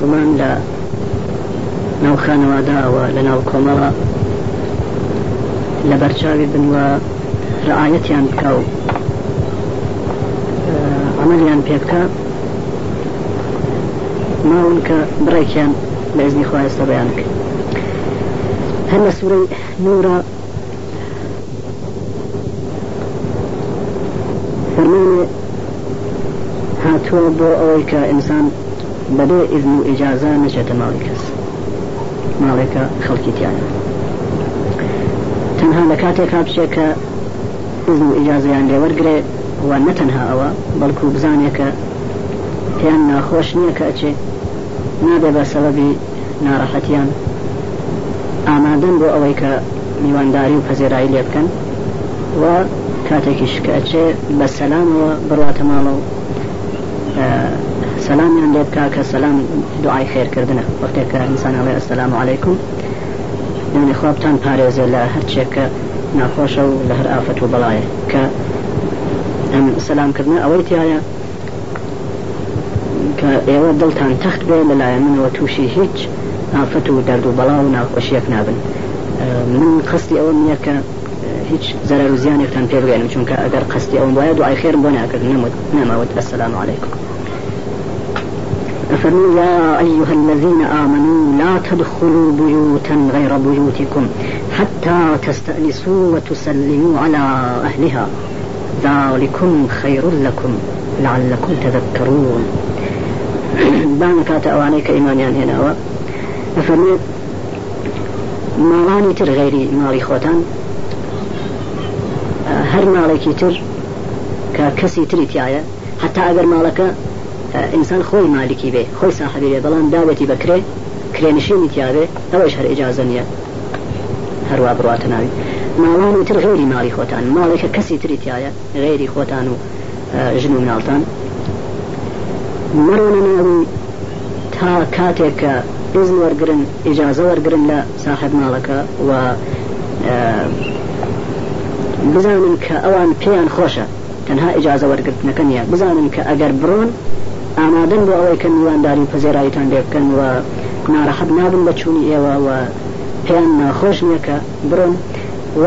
سمان لا نو خان واداوە لەناو کۆمەڵە لە بەرچاوی بنوە ڕعاەتیان بکە و ئەمەلیان پێبکە ماون کە بڕێکیان بەزنی خواستە بەیان کرد هەر لە سوورەی نورە فەرمانێ هاتووە بۆ ئەوەی کە بەبێ ئزن و ئجازە نەچێتە ماڵی کەس ماڵێکە خەڵکیتیانە تەنها لە کاتێک کاپشێک کە ئزن و ئجازیان لێوەرگێ و نەتەنها ئەوە بەڵکو بزانێکە پێیان ناخۆش نییە کە ئەچێ نابێ بە سەبەبی ناڕەحەتیان ئامادەن بۆ ئەوەی کە میوانداری و پەزێرایی لێ بکەن و کاتێکی شکەچێ بە سەلامەوە بڕاتە ماڵە و سەلامیان لێ بکە کە سەلامی دوعای خێرکردنە وەختێک کە ئینسان ئەڵێ ئەسلام عیکم یعنی خوابتان پارێزێ لە هەرچێکە ناخۆشە و لە هەر ئافەت و بەڵایە کە ئەم سەلامکردن ئەوەی تایە کە ئێوە دڵتان تەخت بێ لەلایەن منەوە تووشی هیچ ئافەت و دەرد و بەڵا و ناخۆشیەک نابن من قستی ئەوە نییە کە هیچ زەرە و زیانێکتان پێ بگەێنم چونکە ئەگەر قستی ئەوم وایە دوعای خێرم بۆ ناکرد نەمەوت ئەسلام عیکم فقل يا أيها الذين آمنوا لا تدخلوا بيوتا غير بيوتكم حتى تستأنسوا وتسلموا على أهلها ذلكم خير لكم لعلكم تذكرون بانك أو إيمان يعني هنا ما راني تر غيري ماڵی خوتان هر ماڵێکی تر كاكسي کەسی تری حتى أقر مالك ئینسان خۆی مالکی بێ خۆی ساحبیێ بەڵام داوەتی بکرێ کرێنشینی تیاێ ئەوەش هەر ئجاازە نیە هەروە بڕاتە ناوی ماڵان وتر غێری ماڵی خۆتان ماڵێکە کەسی تری تایە غێری خۆتان و ژن و ناڵتان مەڕۆنە ناوی تا کاتێککە ئزم وەرگن ئجاازە وەرگن لە ساحب ماڵەکە و بزانن کە ئەوان پێیان خۆشە تەنها ئجاازە وەرگرتنەکە نیە بزانن کە ئەگەر برۆن ئامادەن بۆ ئەوەی کە میوانداری پەزێراییتان لێبکەن و ناڕەحەت نابن بە چوونی ئێوە و پێیان ناخۆش نییەکە بڕن و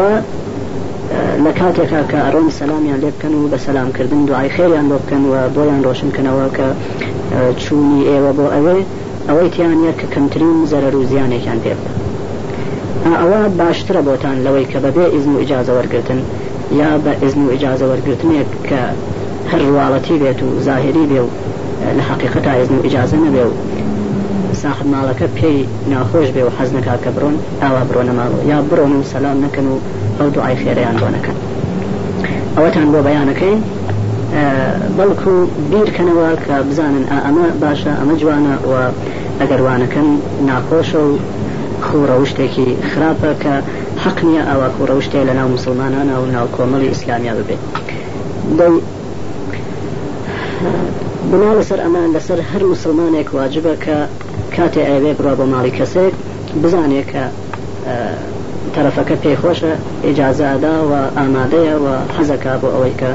لە کاتێکا کە ئەڕۆمی سەلامیان لێ بکەن و بە سەلامکردن دوعای خێریان بۆ بکەن و بۆیان ڕۆشنکەنەوە کە چوونی ئێوە بۆ ئەوێ ئەوەی تیانە کە کەمترین زەرەر و زیانێکیان پێ بکە ئەوە باشترە بۆتان لەوەی کە بەبێ ئزم و ئجازە وەرگتن یا بە ئزم و ئجازە وەرگتنێک کە هەر ڕواڵەتی بێت و زاهری بێ و لە حقیقتا ئێزن و ئجاازە نەبێ و ساخت ماڵەکە پێی ناخۆش بێ و حەز نەکا کە بڕۆن ئاوا بڕۆنە ماڵەوە یا بڕۆن و سەسلام نەکەن و ئەو دوعای خێریان بۆنەکەن ئەوەتان بۆ بەیانەکەین بەڵکو بیرکەنەوە کە بزانن ئەمە باشە ئەمە جوانە و ئەگەروانەکەن ناخۆشە و خوڕەوشتێکی خراپە کە حەق نییە ئەوە کوڕەوشتێ لە ناو مسلمانانە و ناو کۆمەڵی ئیسلامیا ببێت بنا لەسەر ئەمان لەسەر هەر مسلمانێک واجبە کە کاتێ ئەوێ بڕە بۆ ماڵی کەسێک بزانێت کە تەرەفەکە پێیخۆشە ئجاازادا و ئامادەیە و حەزەکە بۆ ئەوەی کە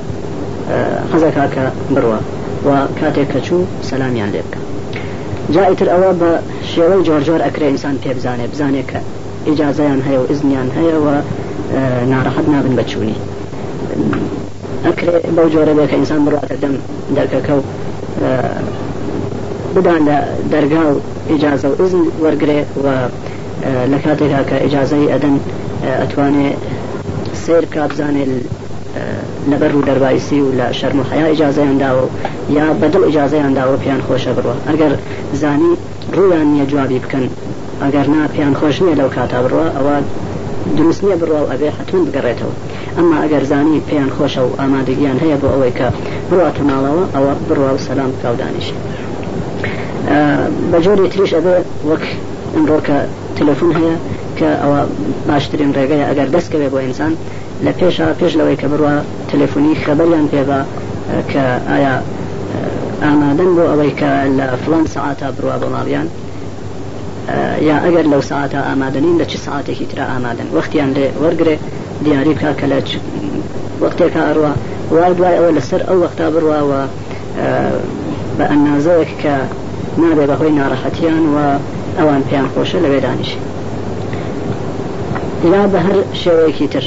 حەزەکەکە بڕوە و کاتێک کە چوو سەلامیان لێ بکە جائیتر ئەوە بە شێوەی جۆرجۆر ئەکرێ ئینسان پێ بزانێ بزانێت کە ئجاازیان هەیە و ئزنیان هەیە و ناڕەحەت نابن بەچوونی ئەکرێ بەو جۆرە بێککە ئینسان بڕاتە دەم دەرکەکە و بدان لە دەرگا و ئجاازە و ئزن وەرگێ و لە کاتێکا کە ئجاازەی ئەدەن ئەتوانێ سیر کابزانێ لەبەر و دەربایسی و لە شەرم و حیا ئجاازەیاندا و یا بەدڵ ئجاازەیانداوە پێیان خۆشە بڕوە ئەگەر زانی ڕویان نییە جوابی بکەن ئەگەر نا پێیان خۆش نییە لەو کاتا بڕوە ئەوە دروست نییە بڕوە ئەبێ حتون بگەڕێتەوە ئەمما ئەگەر زانی پێیان خۆشە و ئامادەگیان هەیە بۆ ئەوەی کە بڕاتە ماڵەوە ئەوە بڕوا و سەسلام کاودانیش بە جۆری تریش ئەبێ وەک ئەمڕۆکە تەلەفۆن هەیە کە ئەوە باشترین ڕێگەیە ئەگەر دەستکەوێ بۆ ئینسان لە پێشە پێش لەوەی کە بڕوە تەلەفۆنی خەبەریان پێبا کە ئایا ئامادەن بۆ ئەوەی کە لە فلان سعاتە بڕوا بۆ ماڵیان یا ئەگەر لەو ساعتە ئامادەنین لە چه ساعتێکی تررا ئامادەن وەختیان لێ وەرگێ دیاری بکە کە لە وەختێکە ئەڕوە وا دوای ئەوە لەسەر ئەو وەختا بڕواوە بە ئەنازەوەک کە نابێ بەهۆی ناڕەحەتیان و ئەوان پێیان خۆشە لەوێ دانیشی یا بە هەر شێوەیەکی تر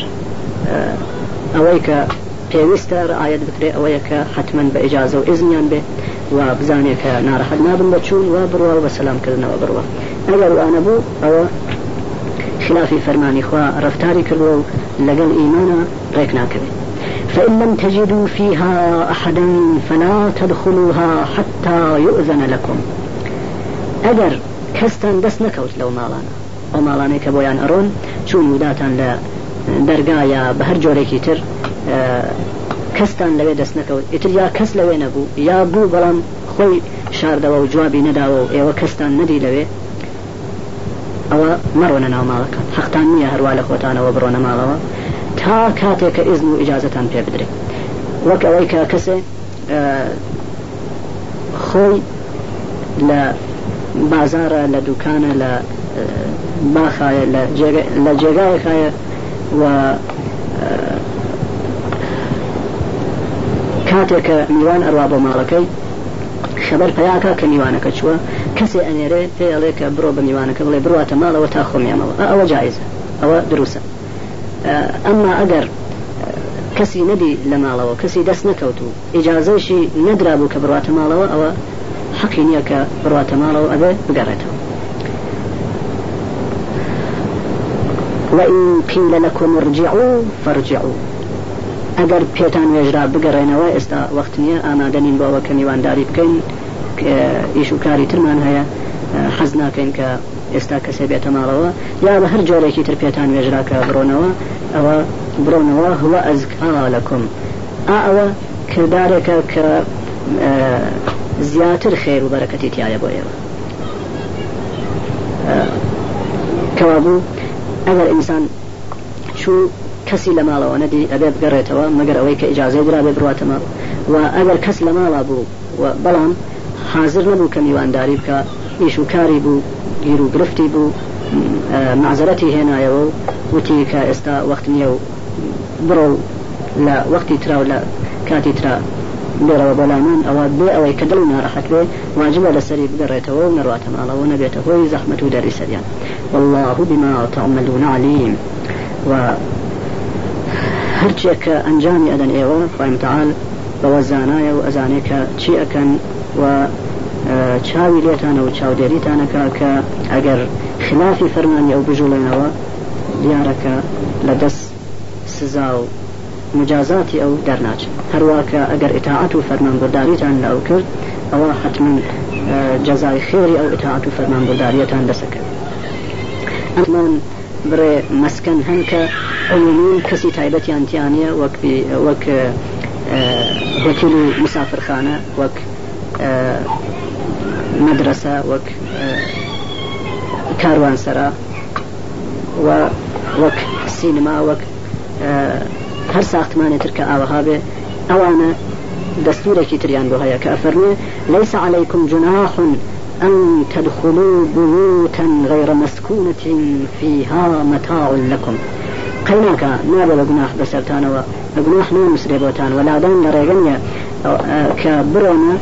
ئەوەی کە پێویستە ڕعاەت بکرێت ئەوەیە کە حتمما بە ئیجاازە و ئزمیان بێت و بزانێت کە ناڕەحەت نابن بە چوون و بڕوە بە سەسلامکردنەوە بڕوە ئەگەر وانە بوو ئەوە خلافی فەرمانی خوا ڕفتاری کردوە و لەگەڵ ئیمانە ڕێک ناکەوێت فإن لم تجدوا فيها أحدا فلا تدخلوها حتى يؤذن لكم أجر كستان دس نكوت لو مالانا أو مالاني كبويان أرون چون وداتان لا دەرگایە بە هەر جۆرێکی تر کەستان لەوێ دەست نەکەوت ئیتر یا کەس لەوێ نەبوو یا بوو بەڵام خۆی شاردەوە و جوابی نەداوە و ئێوە کەستان نەدی لەوێ ئەوە مەڕۆنە ناو ماڵەکە حەختان نییە هەروە لە خۆتانەوە بڕۆنە ماڵەوە تا کاتێککە ئزم و ئیجاازتان پێ بدرێت وەک ئەوەی کە کەسێ خۆی لە بازارە لە دوکانە لە باخایە لە جێگایەکایە و کاتێککە میوان ئەروا بۆ ماڵەکەی خبەر پیاکە کە میوانەکە چووە کەسێ ئەنێرێ پێڵێ کە برۆ بە میوانەکە بڵێ بڕاتە ماڵەوە تا خۆمیانەوە ئەوە جایزە ئەوە دروستە ئەمما ئەگەر کەسی نەبی لە ماڵەوە کەسی دەست نەکەوت و ئیجاازەشی نەدرابوو کە بڕاتە ماڵەوە ئەوە حەقی نییە کە بڕاتە ماڵەوە ئەبێ بگەڕێتەوە وإن قيل لكم ارجعوا فارجعوا ئەگەر پێتان وێژرا بگەڕێنەوە ئێستا وەختنیە ئامادەنین بۆەوە کە میوانداری بکەین ئیش و کاری ترمان هەیە حەز ناکەین کە ئێستا کەسێ بێتە ماڵەوە یا بە هەر جۆرێکی تر پێتان وێژراکە بڕۆنەوە ئەوە برۆنەوە هوە ئەزکا لەکم ئا ئەوە کردارێکە کە زیاتر خێر و بەرەکەتی تایە بۆ ئێوە کەوابوو ئەگەر ئینسان چوو کەسی لە ماڵەوە نەدی ئەبێ بگەڕێتەوە مەگەر ئەوەی کە ئجاازەی درا بێ بڕاتەمە و ئەگەر کەس لە ماڵا بوو بەڵام حاضر نبوو کە میوانداری بکە ئیش و کاری بوو گیر و گرفتی بوو آه، معزەتی هێنایەوە و وتی کە ئێستا وەخت نییە و بڕۆ لە وەختی ترا و لە کاتی ترا بێرەوە بەلامان ئەوە بێ ئەوەی کە دڵ ناڕەحەت بێ واجبە لەسەری بگەڕێتەوە و نڕاتە ماڵەوە نەبێتە هۆی زەحمەت و دەری سەریان والله بما تعملون عليم و هەرچێک کە ئەنجامی ئەدەن ئێوە خوایمتەال بەوە زانایە و ئەزانێ کە چی ئەەکەن و آه، چاوی لێتانە و چاودێریتانەکە کە ئەگەر خلافی فەرمانی ئەو بژوڵێنەوە دیارەکە لە دەست سزا و مجازاتی ئەو دەرناچێت هەروواکە ئەگەر ئتاعات و فەرمانبرداریتان لە ئەو کرد ئەوە حتمما آه، جەزای خێری ئەو ئتاعات و فەرمانبرداریەتان دەسەکرد ئەمان بڕێ مەسکەن هەن کە عمومی کەسی تایبەتیان تیانە وەک وەک آه، وەکیل و مسافرخانە وەک مدرسة وك كاروانسرا وك سینما وەک هەر ساختمانی ترکە ئاوەها بێ ئەوانە دەستورێکی تریان بۆ هەیە کە ئەفەرمێ ليس عليكم جناح أن تدخلوا بيوتا غير مسكونة فيها متاع لكم قيناك نابا جناح بسرتان بقناح نون مسربوتان ولا دان لرغنيا كبرونا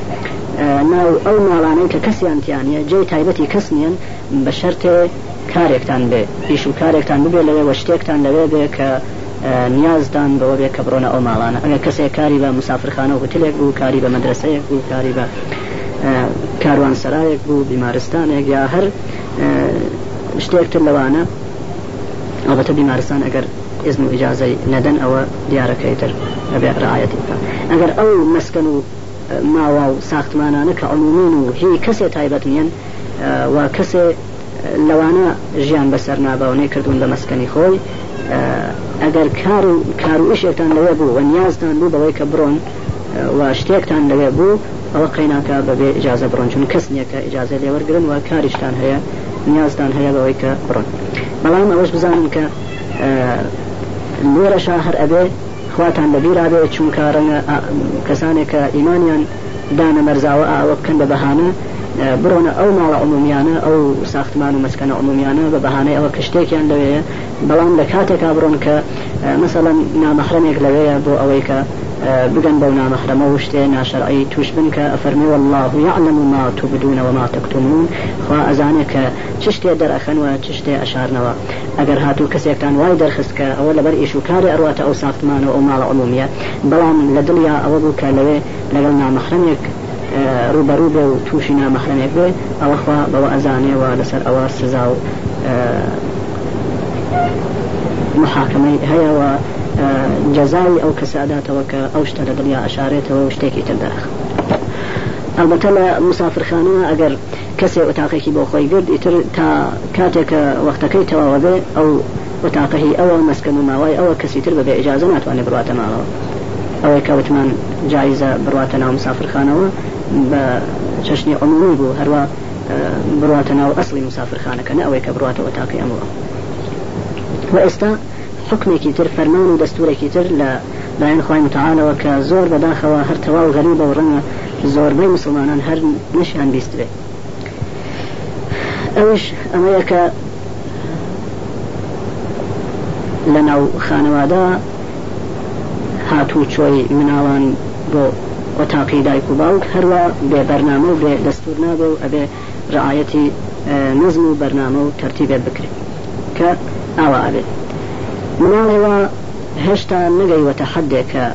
ناو ئەو ماڵانەی کە کەسیان تیانە جێی تایبەتی کەس نیەن بە شەرتێ کارێکتان بێ پیش و کارێکتان ببێ لەوێ وە شتێکتان لەوێ بێ کە نیازدان بەوە بێ کە بڕۆنە ئەو ماڵانە ئەگە کەسێک کاری بە مسافرخانە و هتلێک بوو کاری بە مەدرسەیەک بوو کاری بە کاروان سرایەک بوو بیمارستانێک یا هەر شتێکتر لەوانە ئەڵبەتە بیمارستان ئەگەر ئزم و ئجاازەی نەدەن ئەوە دیارەکەی تر ئەبێ ڕایەتی بکە ئەگەر ئەو مەسکن و ماوە و ساختمانانە کە ئەمونون و هی کەسێ تایبەت نیەن و کەسێ لەوانە ژیان بەسەر ناباونەی کردوون لە مەسکەنی خۆی ئەگەر کار و کار و ئشێکتان لەوێ بوو و نیازتان بوو بەوەی کە بڕۆن و شتێکتان لەوێ بوو ئەوە قیناکە بەبێ ئجاازە بڕۆنچون کەس نییە کە ئجاازە لێوەرگن و کاریشتان هەیە نیازدان هەیە بەوەی کە بڕۆن بەڵام ئەوەش بزانم کە لێرەشا هەر ئەبێ خواتان لەبیرا بێت چونکە ڕەنگە کەسانێک کە ئیمانیان دانە مەرزاوە ئەوە بکەن بە بەهانە برۆنە ئەو ماڵە عمومیانە ئەو ساختمان و مەسکەنە عمومیانە بە بەهانەی ئەوە کشتێکیان لەوەیە بەڵام لە کاتێکا بڕۆن کە مەسەڵەن نامەحرمێک لەوەیە بۆ ئەوەی کە بگەن بەو نامەخرەمە و شتێ ناشەرعی توش بن کە ئەفەرمی والله یعلم ما تبدون وما تكتمون خوا ئەزانێ کە چ شتێ دەرەخەنەوە چ شتێ ئەشارنەوە ئەگەر هاتوو کەسێکتان وای دەرخست کە ئەوە لەبەر ئیش و کاری ئەڕاتە ئەو ساختمانەوە ئەو ماڵە عمومیە بەڵام لە دڵیا ئەوە بوو کە لەوێ لەگەڵ نامەخرەمێک ڕوبەڕوو بێ و تووشی نامەخرەمێک بێ ئەوەخوا بەوە ئەزانێەوە لەسەر ئەوە سزا و محاکمەی هەیەەوە جەزای ئەو کەساداتەوە کە ئەو شتە لە دڵیا ئەشارێتەوە شتێکی تردا ئەلبەتە لە مسافرخانەوە ئەگەر کەسێ ئۆتاقێکی بۆ خۆی گرد ئیتر تا کاتێکە وەختەکەی تەواوە بێ ئەو وتاقهی ئەوە مەسکن و ماوای ئەوە کەسی تر بەبێ ئجازە ناتوانێت بڕاتە ماڵەوە ئەوەی کەوتمان جایزە بڕاتە ناو مسافرخانەوە بە چەشنی عمومی بوو هەروە بڕاتە ناو ئەسلی مسافرخانەکە نە ئەوەی کە بڕاتەوە تاقی ئەمەوە و ئێستا حکمێکی تر فەرمان و دەستورێکی تر لە لایەن خۆی متعاالەوە کە زۆر بەداخەوە هەرتەوا و غەری بە ڕەنە زۆربەی مسلمانان هەر نشیان بیسترێت ئەوش ئەمەیە کە لە ناو خانەوادا هاتوو چۆی مناڵان بۆ وەتاقی دایک و باوک هەروە بێ بەرنامە و بێ دەستور نابێ و ئەبێ ڕعاەتی نزم و بەرنامە و تەرتیبێ بکرێت کە ئاوا ئابێت مناڵەوە هێشتا نەگەیوەتە حدێک کە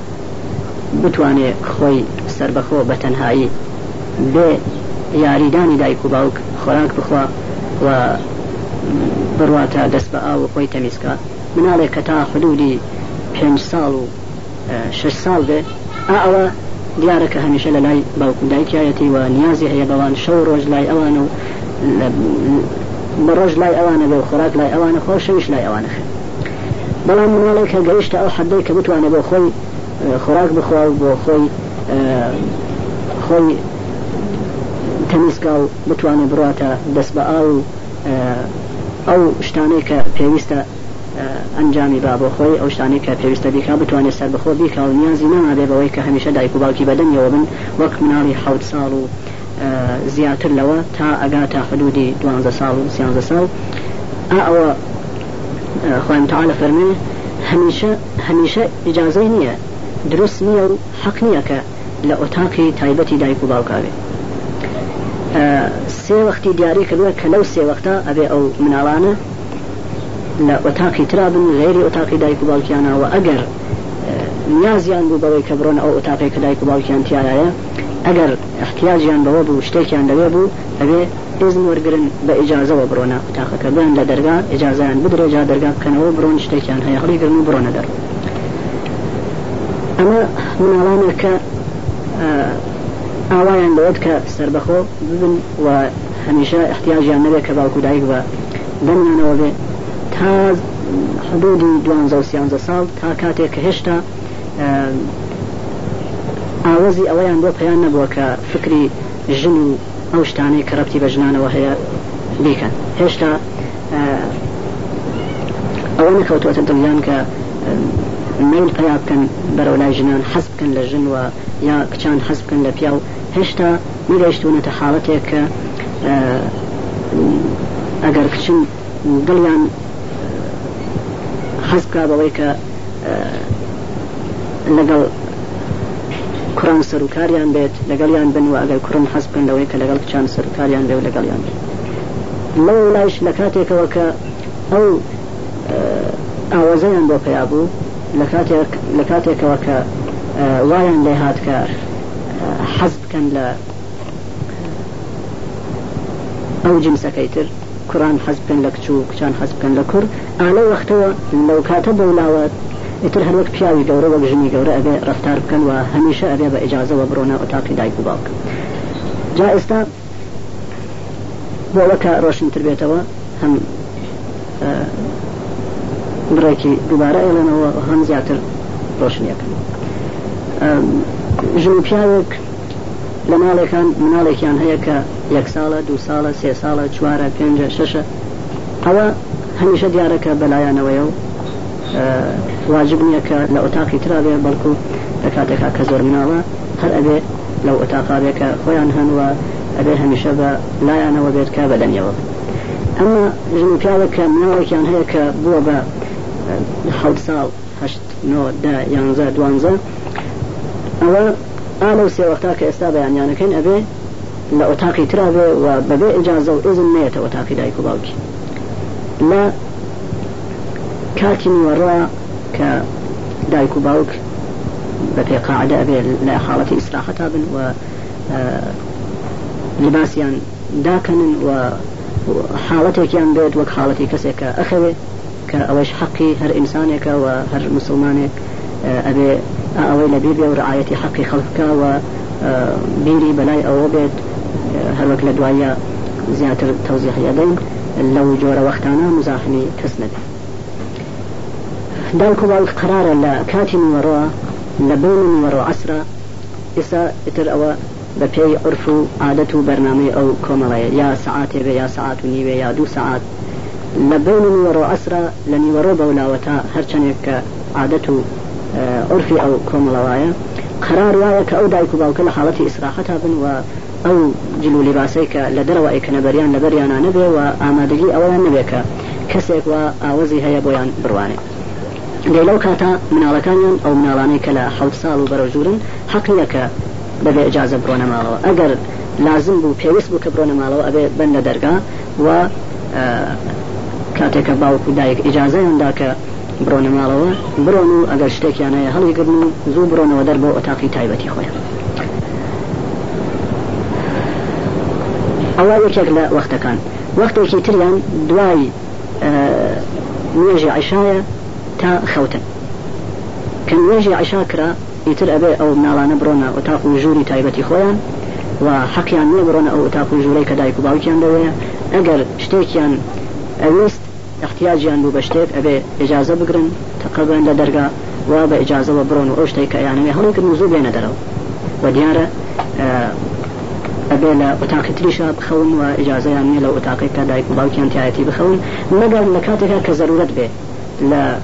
بتوانێت خۆی سربەخۆ بە تەنهایی بێ یاریدانی دایک و باوک خۆراک بخوا و بڕواتە دەست بە ئاو خۆی تەمیزکە مناڵێک کە تا حدودی پێنج ساڵ و شش ساڵ بێ ئەوە دیارە کە هەمیشە لە لای باوکو دایکایەتی و نیازی هەیە بەوان شەو ڕۆژ لای ئەوان و بە ڕۆژ لای ئەوانە بێ و خۆراک لای ئەوانە خۆ شەویش لای ئەوانە خێت بەڵام مناڵێکە گەیشتە ئەو حەدەی کە بتوانە بۆ خۆی خۆراک بخوا بۆ خۆی خۆی تەنیسکا و بتوانێت بڕاتە دەست بە ئاو ئەو شتانەی کە پێویستە ئەنجامی با بۆ خۆی ئەو شتانی کە پێویستە بیکا بتوانێت سەر بخۆ بیکا و نیازی نامادێ بەوەی کە هەمیشە دایک و باوکی بەدەنیەوە بن وەک مناڵی حوت ساڵ و زیاتر لەوە تا ئەگا تا حدودی دوانزە ساڵ و سیانزە ساڵ ئەوە خوان تعالى فرمي هميشه هميشه اجازه نيه درست نيه و حق نيه که لأتاقي تايبتي دايكو باوكاوي سێ وەختی دیاری کردووە کە لەو سێ وەختا ئەبێ ئەو مناڵانە لە ئۆتاقی ترابن غێری ئۆتاقی دایک و باوکیانەوە ئەگەر نیازیان بوو بەوەی کە بڕۆن ئەو ئۆتاقی کە دایک و باوکیان تیارایە ئەگەر احتیاجیان بەوە بوو شتێکیان لەوێ بوو ئەبێ ئێزم وەرگرن بە ئیجاازەوە بڕۆنا تاقەکە بن لە دەرگا ئجاازیان بدرێجا دەرگا بکەنەوە برۆن شتێکیان هەیە خڵیگرن و بڕۆنە دەر ئەمە مناڵانەکە ئاوایان دەوت کە سربەخۆ ببن و هەمیشە احتیاجیان نەبێت کە باوکو دایک بە دەمیانەوە بێ تا حدودی دوانزە و سیانزە ساڵ تا کاتێک کە هێشتا ئاوەزی ئەوەیان بۆ پەیان نەبووە کە فکری ژن و ئەو شتانەی کە ڕەتی بە ژنانەوە هەیە بیکەن هێشتا ئەوە نەکەوتوەتە دڵیان کە میل پیا بکەن بەرەو لای ژنان حەز بکەن لە ژنوە یا کچان حەز بکەن لە پیا و هێشتا میگەشتونەتە حاڵەتێک کە ئەگەر کچن دڵیان حەز بکە بەوەی کە لەگەڵ کوڕان سەرکاریان بێت لەگەڵیان بن و ئەگەر کوڕم حەز بن لەوەی کە لەگەڵ کچان سەرکاریان بێ و لەگەڵیان بێت لە لایش لە کاتێکەوە کە ئەو ئاوازەیان بۆ پیا بوو لە کاتێکەوە کە وایان لێ هات کە حەز بکەن لە ئەو جنسەکەی تر کوران حەز بکەن لە کچ و کچان حەز بکەن لە کوور ئالە وەختەوە لەو کاتە بەولاوە ئیتر هەروەک پیاوی گەورە وەک ژنی گەورە ئەبێ ڕفتار بکەن و هەمیشە ئەبێ بە ئجاازەوە بڕۆنە ئۆتاقی دایک و باوکن جا ئێستا بۆەوەکە ڕۆشنتر بێتەوە هەم بڕێکی دووبارە ئێڵێنەوە هەم زیاتر ڕۆشنیەکەن ژن پیاوێک لە ماڵێکان مناڵێکیان هەیە کە یەک ساڵە دو ساڵە سێ ساڵە چوارە پێنجە شەشە ئەوە هەمیشە دیارەکە بەلایەنەوەیە و واجب نییە کە لە ئۆتاقی ترابێ بەڵکو لە کاتێکا کە زۆر مناوە هەر ئەبێ لەو ئۆتاقابێکە خۆیان هەنوە ئەبێ هەمیشە بە لایەنەوە بێت کە بەدەنیەوە ئەمە ژن پیاوە کە مناوەکیان هەیە کە بووە بە حوت ساڵ هەشت دا یانزە دوانزە ئەوە ئالە و سێوەختا کە ئێستا بەیانیانەکەین ئەبێ لە ئۆتاقی ترابێ و بەبێ ئجازە و ئزم نێتە ئۆتاقی دایک و باوکی لە کاتی وراء کە دایک و باوک بە پێقاعدە ئەبێ لە خاڵەتی ئیسراحەتا بن و آه، لباسیان داکەن و حاڵەتێکیان بێت بيت وك حالتي ئەخەوێ أخوي كأوش حقي هر إنسانك و هر مسلمانك آه، أبي آه، أوي لبيبي بێ و ڕعاەتی حەقی خەڵکەوە بیری بەلای ئەوە بێت هەروەک لە دوایە زیاتر تەوزیحەدەین لەو جۆرە وەختانە مزاحنی کەس نەبێت دالك بايخ قرار لا من وراء لبون من وراء عسرة إسا إتر أو ببي عرف عادة برنامج أو كوملاي يا ساعات يا ساعات ونيبة يا دو ساعات لبون وروا عسرا لني وروا بولاوتا هرچنك عادة آه، عرف أو كوملاي قرار وایە کە ئەو دایک و باوکە لە حاڵەتی بن و او جلو لباسی کە لە دەرەوە ئەیکە نەبەریان لەبەریانە نەبێ و ئامادەگی ئەوەیان نەبێکە کەسێک وە ئاوەزی هەیە بۆیان بڕوانێت دەی لەو کاتا مناڵەکانیان ئەو مناڵانەی کە لە حەڵ ساڵ و بەرەژورن حەقیەکە بەبێ ئجازە بڕۆنە ماڵەوە ئەگەر لازم بوو پێویست بوو کە بڕۆنە ماڵەوە ئەبێ بەندە دەرگا و کاتێکە باوکو دایک ئجازەیاندا کە برۆنە ماڵەوە برۆن و ئەگەر شتێکیان هەیە هەڵیگرن و زوو برۆنەوە دەر بۆ ئۆتاقی تایبەتی خۆیان ئەوە یەکێک لە وەختەکان وەختێکی تریان دوای نوێژی عیشایە تا خوتن كان واجي عشاكرا يتر أبي أو نالانا برونا وتاقو جوري تايبتي خويان و نو برونا أو تاقو جوري كدايك باوكيان دويا أقر شتيكيان أويست احتياجيان بو بشتيك أبي إجازة بقرن تقبلن لدرقا وابا إجازة وبرون وأشتيك يعني هناك نوزو بينا درو وديارة آه، أبي لا أتاق تريشا بخون وإجازة يعني لو أتاقك كدايك باوكيان تايتي بخون مقر لكاتك كزرورت به لا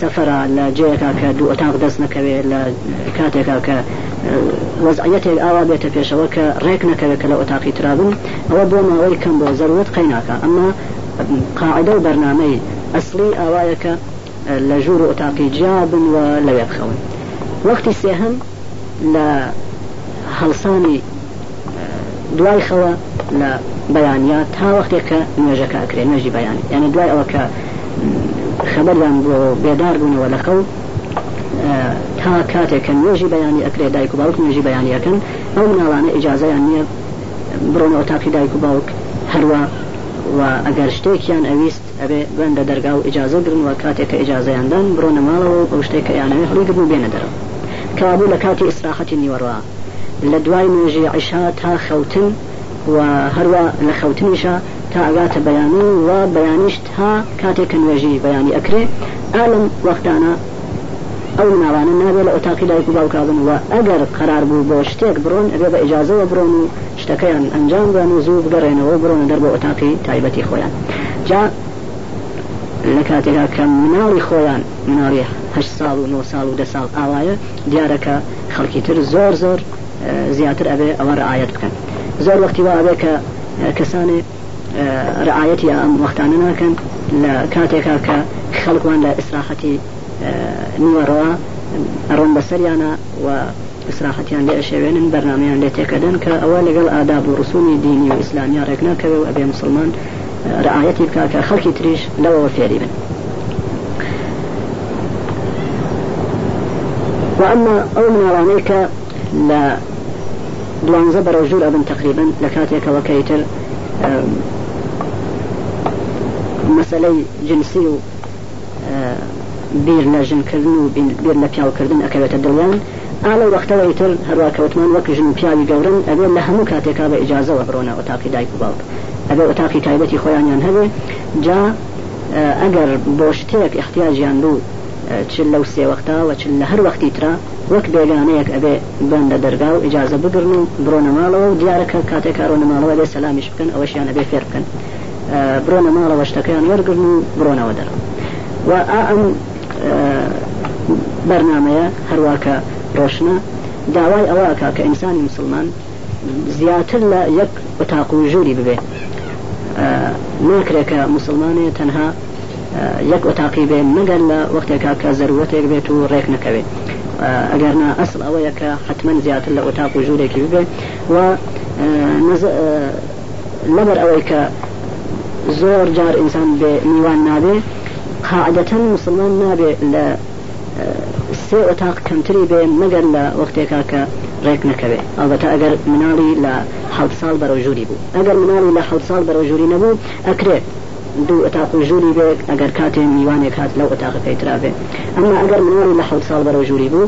سەفرا لە جێەکە کە دوو ئۆتاق دەست نەکەوێت لە کاتێکا کە وەزعەتێک ئاوا بێتە پێشەوە کە ڕێک نەکەوێت کە لە ئۆتاقی ترابن ئەوە بۆ ماوەی کەم بۆ زەروت قەیناکە ئەمە قاعدە و بەرنمەی ئەسلی ئاوایەکە لە ژوور و ئۆتاقی جیابن و لەوێ بخەون وەختی سێهم لە هەڵسانی دوای خەوە لە بەیانیا تا وەختێک کە نوێژەکە ئەکرێ نوێژی بەیان یعنی دوای ئەوە کە خەبەریان بۆ بێدار بوونەوە لە خەو تا کاتێککە نوێژی بەیانی ئەکرێ دایک و باوک نوێژی بەیانیەکەن ئەو ناوانە ئیجاازیان نییە بڕۆنەوە تاقی دایک و باوک هەروە و ئەگەر شتێکیان ئەویست ئەبێ بندە دەرگا و ئجاازە گرن و کاتێککە ئجاازەیاندان بڕۆنە ماڵەوە ئەو شتێکە یانەوێ هەڵیگرن و بێنە دەرەوە کابوو لە کاتی ئیسراحەتی نیوەڕە لە دوای نوێژی عیشا تا خەوتن و هەروە لە خەوتنیشە تا ئەگاتە بەیانی و بەیانیشت تا کاتێک نوێژی بەیانی ئەکرێ ئالم وەختانە ئەو ناوانە نابێت لە ئۆتاقی لای گوباوکبن و ئەگەر قرار بوو بۆ شتێک بڕۆن ئەبێ بە ئجاازەوە بڕۆن و شتەکەیان ئەنجام بوان و زوو بگەڕێنەوە بڕۆن دەر بە ئۆتاقی تایبەتی خۆیان جا لە کاتێکا کە مناڵی خۆیان مناڵی هە ساڵ و 9 ساڵ و ده ساڵ ئاوایە دیارەکە خەڵکی تر زۆر زۆر زیاتر ئەبێ ئەوە ڕعاەت بکەن زۆر وەختی وا ئەبێ کە کەسانێک ڕعاەتی ئەم وەختانە ناکەن لە کاتێکا کە خەڵکوان لە ئیسراحەتی نوەڕەوە ڕۆم بەسەریانە و ئیسراحەتیان لێ ئەشێوێنن بەرنمەیان لێ تێکەدەن کە ئەوە لەگەڵ ئاداب و ڕسومی دینی و ئیسلامیا ڕێک ناکەوێ و ئەبێ مسلمان ڕعاەتی بکە کە خەڵکی تریش لەوەوە فێری بن. وأما ئەو مناڵانەی کە لە دوانزە بەڕۆژور ئەبن تقریبن لە کاتێکەوە کەیتر مەسلەی جنسی و بیر لە ژنکردن و بیر لە پیاوکردن ئەکەوێتە دڵیان ئالە وەختەوەی تر هەروواکەوتمان وەک ژن پیاوی گەورن ئەبێ لە هەموو کاتێکا بە ئجاازەوە بڕۆنە وەتاقی دایک باڵ ئەبێ وەتاقی تایبەتی خۆیانیان هەبێ جا ئەگەر بۆ شتێک احتیاجیان بوو چل لەو سێوەختا و چل لە هەر وەختی تررا وەک بێگانەیەک ئەبێ بندە دەرگا و ئجاازە بگرن و بڕۆنەماڵەوە و دیارەکە کاتێک کارۆ نەماڵەوە لێ سەلامیش بکەن ئەوەشیان ئەبێ فێر بکەن. برۆنە ماڵەوە شتەکەیان وەرگن و برۆنەوە دەڕ و ئەم بەرنمەیە هەرواکە ڕۆشنە داوای ئەواکە کە ئینسانی مسلمان زیاتر لە یەک بەتاق و ژووری ببێ ناکرێکە مسلمانی تەنها یەک وتاقی بێن مەگەر لە وەختێکا کە زەروەتێک بێت و ڕێک نەکەوێت ئەگەرنا ئەسڵ ئەوەیە کە حتمما زیاتر لە وتاق و ژوورێکی ببێ و لەبەر ئەوەی کە زور جار انسان بێ میوان نابێ قاعدەتەن مسلمان نابێ لە اه، سێ ئۆتاق کەمتری بێ مەگەر لە وەختێکا کە ڕێک نەکەوێ ئەڵبەتە ئەگەر مناڵی لە حەڵ ساڵ بەرەو ژووری بوو ئەگەر مناڵی لە حەڵ ساڵ بەرەو ژووری نەبوو ئەکرێت دوو ئەتاق ژووری بێت ئەگەر کاتێ میوانێک هات لەو ئەتاق پێیترابێ ئەمما ئەگەر مناڵی لە حەڵ ساڵ بەرەو ژووری بو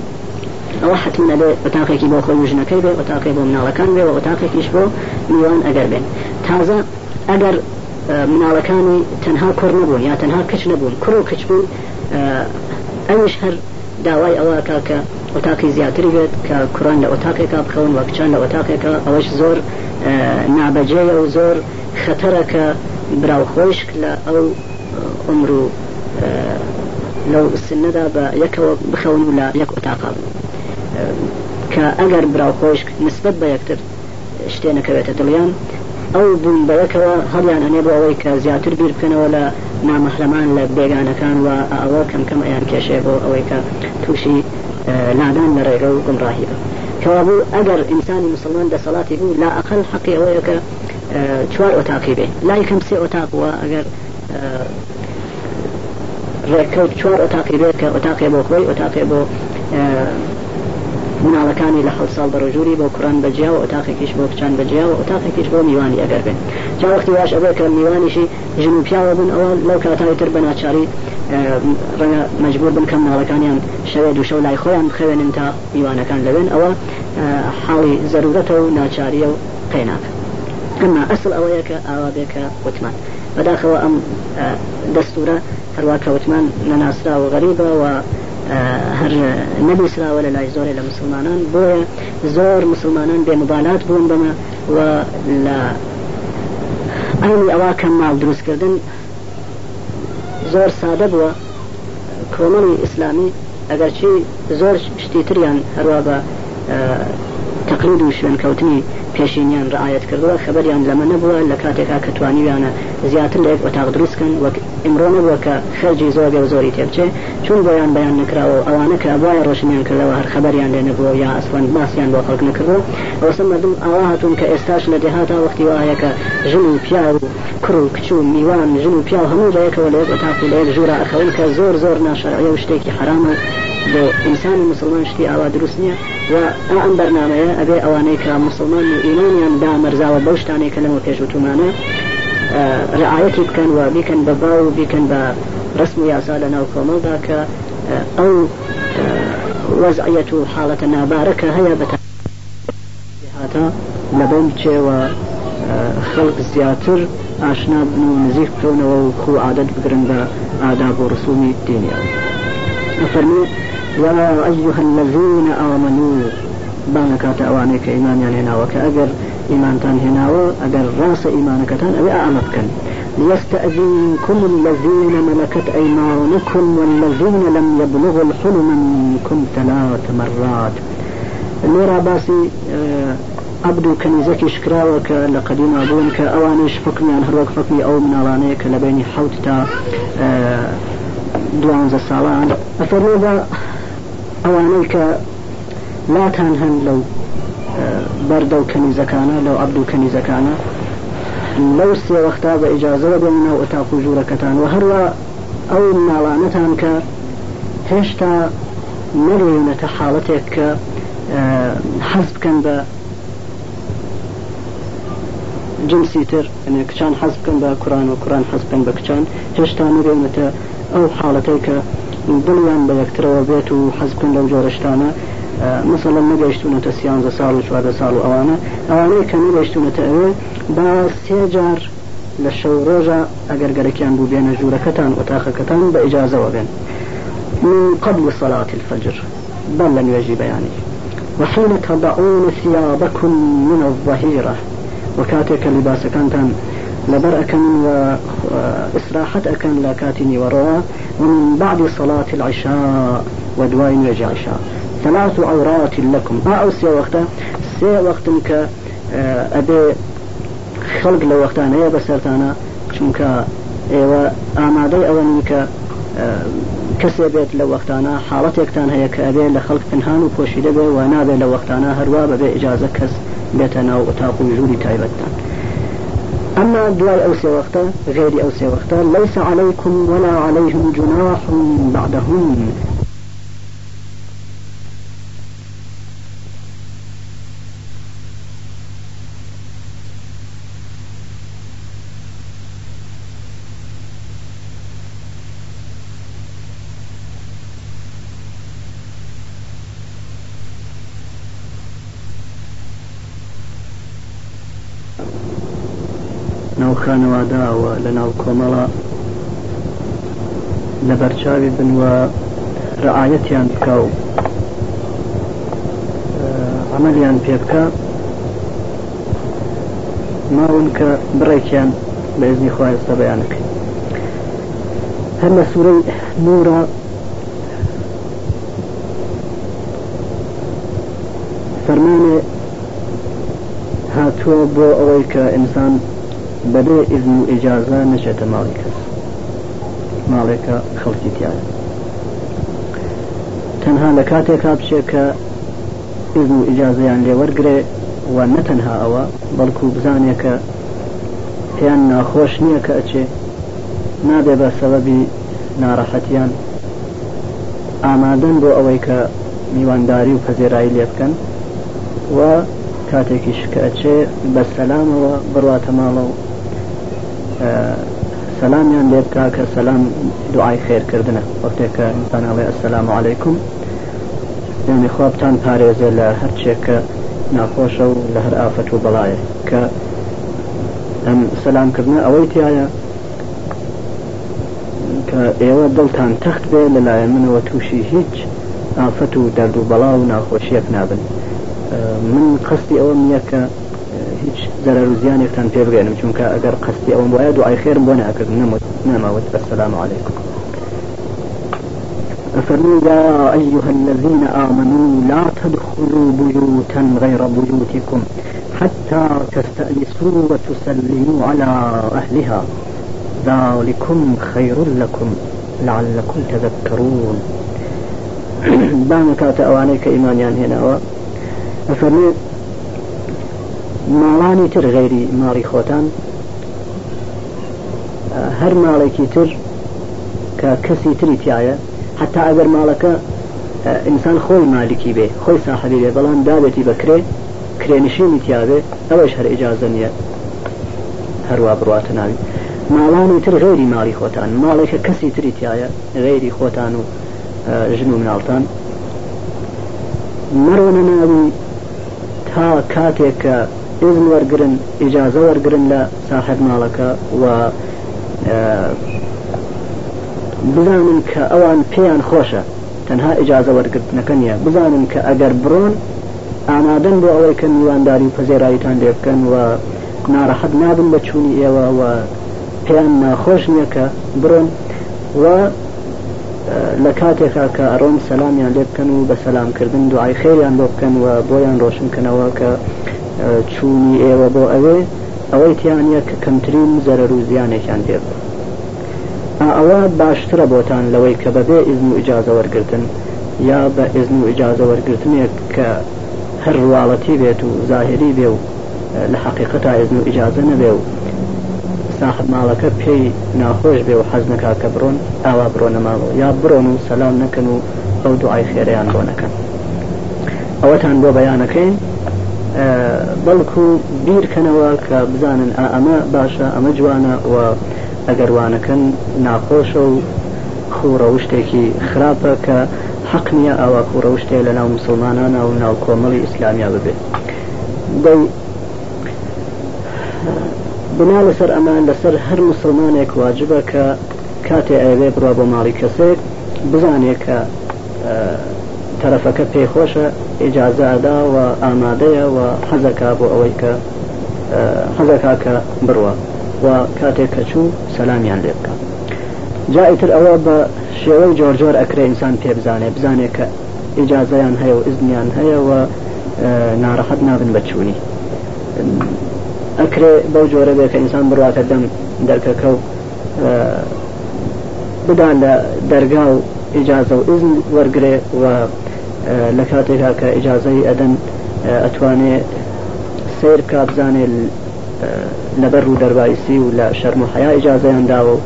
ئەوە حتممە بێ ئەتاقێکی بۆ خۆی ژنەکەی بێ ئەتاقی بۆ مناڵەکان بێ و ئەتاقێکیش بۆ میوان ئەگەر بێن تازە ئەگەر مناڵەکانی تەنها کوڕ نەبوون یا تەنها کچ نەبوون کوڕ و کچ بوون ئەوش هەر داوای ئەوە کاکە ئۆتاقی زیاتری بێت کە کوڕان لە ئۆتاقێکا بخەون وە کچان لە ئۆتاقێکە ئەوەش زۆر نابەجێە و زۆر خەتەرە کە براوخۆش لە ئەو عمر و لەو سنەدا بە یەکەوە بخەون لە یەک ئۆتاقا کە ئەگەر براوخۆش نسبت بە یەکتر شتێنەکەوێتە دڵیان او بن بەیەکەوە هل يعني ان يبغى ويك زیاتر بیرکەنەوە لە ولا لە بێگانەکان و ئەوە کەم کەم ئەیان كم يعني كشيب ويك توشي لادان آه، لە ڕێگە و گمڕاهی بە کەوابوو ئەگەر ئینسانی مسلمان دەسەڵاتی بوو لا اقل حەقی ويك چوار آه، ئۆتاقی لا يكم سي اتاق ئۆتاقوە ئەگەر ڕێککەوت چوار ئۆتاقی بێت کە ئۆتاقێ بۆ خۆی مناڵەکانی لە حە ساڵ بەڕۆژوری بۆ کوڕان بەجیا و ئۆتاقێکیش بۆ کچان بەجیا و ئۆتاقێکیش بۆ میوانی ئەگەر بن چا وەختی واش ئەوە کە میوانیشی ژن و پیاوە بوون ئەوە لەو کاتای تر بە ناچاری ڕەنگە مەجبور بن کەم ماڵەکانیان شەوێ دووشە لای خۆیان بخەوێنن تا میوانەکان لەوێن ئەوە حاڵی زەرورەتە و ناچاریە و قێناک ئەمما ئەسل ئەوەیە کە ئاوابێکە وتمان بەداخەوە ئەم دەستورە هەروە کەوتمان نەناسرا و غەریبە و هەر نەبیسراوە لە لای زۆرێ لە مسلمانان بۆیە زۆر مسلمانان بێمبالات بوون بمە و لە ئەنی ئەوا کە ماڵ دروستکردن زۆر سادە بووە کۆمەڵی ئیسلامی ئەگەرچی زۆر شتی تریان هەروە بە تەقلید و شوێنکەوتنی پێشینیان ڕعاەت کردووە خبریان لەمە نەبووە لە کاتێکا کەتوانیویانە زیاتر لە یک وتاق دروستکن وەک ئمرۆ نەبووە کە خەرجی زۆر بێ زۆری تێبچێ چون بۆیان بەیان نکراوە ئەوانە کە وایە ڕۆشنیان کردەوە هەر خبریان لێ نەبووە یا ئەسوان ماسیان بۆ خەڵک نکردوە ئەوسم مەدوم ئەوا هاتون کە ئێستاش لە دێهاتا وەختی وایەکە ژن و پیا و کڕ و کچ و میوان ژن و پیا هەموو لەیەکەوە لێ بە تاکو لێک ژوورە ئەخەون کە زۆر زۆر ناشارەوە شتێکی حرامە بۆ ئینسان و مسلمان شتی ئاوا دروست نییە و ئا ئەم بەرنمەیە ئەبێ ئەوانەی کە مسلمان و ئینانیان دا مەرزاوە بەو شتانێککە لەمە پێشوتمانە ڕعاەتی بکەن و بیکەن بە باو و بیکەن بە ڕسم و یاسا لە ناو کۆمەڵدا کە ئەو وەزعەت و حاڵەتە نابارەکە هەیە بە هاتە لە بەم چێوە خەڵک زیاتر ئاشنا بن و نزیک بکەونەوە و خو عادەت بگرن بە ئادا بۆ ڕسومی دینیان. يصلي يا أيها الذين آمنوا بانك تأوانيك إيمان هنا وكأجر إيمان تان هنا وأجر راس إيمانك تان أبي أعمتك ليستأذنكم الذين ملكت أيمانكم والذين لم يبلغوا الحلم منكم ثلاث مرات نورا باسي أبدو آه، كنيزك شكرا وك لقديم أبوان كأوانش فكمي عن هروك فكمي أو من أوانيك لبيني حوت دوان زسالان ساڵان أوانيك لا ئەوانەی کە لاتان هەن لەو اه، بەردە و کەنیزەکانە لەو عبد و کەنیزەکانە لەو سێوەختا بە ئیجاازەوە بێنە ئۆتاق و ژوورەکەتان و هەروە ئەو ناڵانەتان کە هێشتا نەرێنێتە حاڵەتێک کە اه، حەز بکەن بە جنسی تر کچان حەز بکەن بە کوران و کوران او حاڵەتێککە دڵیان بە یەکترەوە بێت و حەزکن لەم جۆرەشتانە مثللا نگەشتونەتە سیانزە ساڵ و چواردە سالو اوانا اوانا ئەوانەیە کە تأوي ئەوێ با سێجار لە شەو ڕۆژە ئەگەر گەرەکیان بوو بێنە كتان ئۆتاخەکەتان بە ئیجاازەوە بێن من قبل صلاة الفجر بل لم يجي بياني وحين تضعون ثيابكم من الظهيرة وكاتك لباسك لباسكانتان لبر أكن وإسراحة أكن لكاتني وروا ومن بعد صلاة العشاء ودوائن يجي عشاء ثلاث عورات لكم آه، أو سي وقتا سي وقت ك آه، أبي خلق لو وقتا نيا بسرتانا شمك ايوا آمادي أو ك کەسێ آه، بيت لو وقتا حاڵەتێکتان هەیە کە ئەبێ كأبي لخلق پنهان و پۆشیدە بێ و نابێت لە وەختانە هەروە بەبێ ئجازە کەس بێتە ناو ئۆتاق أما دواي أو سي وقتا غير أو وقتا ليس عليكم ولا عليهم جناح بعدهم داوە لە ناو کۆمەڵە لە بەرچاوی بنوە ڕعاەتیان بکە و ئەمەلیان پێ بکە ماون کە بڕێکیان بەێزنی خواستە بەیانەکەی هەر لە سوورەی نورە فەرمانێ هاتووە بۆ ئەوەی کە ئینسان بەبێ ئزم و ئجازە نەچێتە ماڵی کەس ماڵێکە خەڵکی تیاە تەنها لە کاتێکا بچێت کە ئزم و ئجازەیان لێوەرگێ و نەتەنها ئەوە بەڵکو بزانێکە پێیان ناخۆش نییە کە ئەچێ نابێ بە سەبەبی ناڕەحەتیان ئامادەن بۆ ئەوەی کە میوانداری و پەزێرایی لێ بکەن و کاتێکی شکەچێ بە سەلامەوە بڕواتە ماڵە و سەلامیان لێ بکە کە سەسلام دوعای خێرکردنە وەختێککە ئینسان ئەڵێ ئەسلام عیکم یعنی خوابتان پارێزێ لە هەرچێکە ناخۆشە و لە هەر ئافەت و بەڵایە کە ئەم سەلامکردن ئەوەی تایە کە ئێوە دڵتان تەخت بێ لەلایەن منەوە تووشی هیچ ئافەت و دەرد و بەڵا و ناخۆشیەک نابن من قستی ئەوە نییە کە ضرر زیانێکتان پێ بگەێنم چونکە ئەگەر قستی ئەوم وایە دوای خێرم بۆ ناکرد نەمەوت ناماوت بەسەسلام عیکم فقالوا يا أيها الذين آمنوا لا تدخلوا بيوتا غير بيوتكم حتى تستأنسوا وتسلموا على أهلها ذلكم خير لكم لعلكم تذكرون بانك أوانيك إيمان هنا فرمي ماڵانی تر غێری ماڵی خۆتان هەر ماڵێکی تر کە کەسی تری تایە حتا ئەگەر ماڵەکە ئینسان خۆی مالکی بێ خۆی ساحبی بێ بەڵام دابێتی بەکرێ کرێنشینی تیاابێ ئەوەش هەر ئجازە نیە هەروە بڕاتە ناوی ماڵانی تر غێری ماڵی خۆتان ماڵێکە کەسی تری تایە غێری خۆتان و ژن و مناڵتان مەڕۆنە ناوی تا کاتێک کە ئزن وەرگن ئیجاازە وەرگن لە ساحب ماڵەکە و بزانن کە ئەوان پێیان خۆشە تەنها ئیجاازە وەرگرتنەکە نیە بزانن کە ئەگەر بڕۆن ئامادەن بۆ ئەوەیکە میوانداری پەزێراییتان لێ بکەن و ناڕەحەت نابن بە چوونی ئێوە و پێیان ناخۆش نییە کە بڕۆن و لە کاتێکا کە ئەڕۆن سەلامیان لێ بکەن و بە سەلامکردن دوعای خێریان بۆ بکەن و بۆیان ڕۆشنکەنەوە کە چوونی ئێوە بۆ ئەوێ ئەوەی تیانە کە کەمترین زەرەر و زیانێکیان پێ ئەوە باشترە بۆتان لەوەی کە بەبێ ئزم و ئیجازە وەرگتن یا بە ئزم و ئیجازە وەرگتنێک کە هەر ڕواڵەتی بێت و زاهری بێ و لە حقیقتا ئزم و ئیجازە نەبێ و ساحب ماڵەکە پێی ناخۆش بێ و حەزنەکە کە بڕۆن ئاوا بڕۆنە ماڵەوە یا بڕۆن و سەسلام نەکەن و ئەو دوعای خێریان بۆ نەکەن ئەوەتان بۆ بەیانەکەین بەڵکو بیرکەنەوە کە بزانن ئەمە باشە ئەمە جوانە و ئەگەروانەکەن ناخۆشە و خوڕە و شتێکی خراپە کە حەق نییە ئەوە کوڕە و شتێ لە ناو مسلمانانە و ناو کۆمەڵی ئیسلامیا ببێت بنا لەسەر ئەمان لەسەر هەر مسلمانێک واجبە کە کاتێ ئەوێ بڕوا بۆ ماڵی کەسێک بزانێت کە تەرەفەکە پێخۆشە ئجازادا و ئامادەیە و حەزەکە بۆ ئەوەی کە حەزەکە کە بڕوە و کاتێک کە چوو سەلامیان لێ بکە جائیتر ئەوە بە شێوەی جۆرجۆر ئەکرێ ئینسان پێ بزانێ بزانێت کە ئجازەیان هەیە و ئزنیان هەیە و ناڕەحەت نابن بەچوونی ئەکرێ بەو جۆرە بێ کە ئینسان بڕاتە دەم دەرکەکە و بدان لە دەرگا و ئجازە و ئزن وەرگێ و لە کاتێکا کە ئیجاازەی ئەدەن ئەتوانێت سیر کابزانێ لەبەر و دەربایسی و لە شەرم و حیا ئیجاازەیان داوە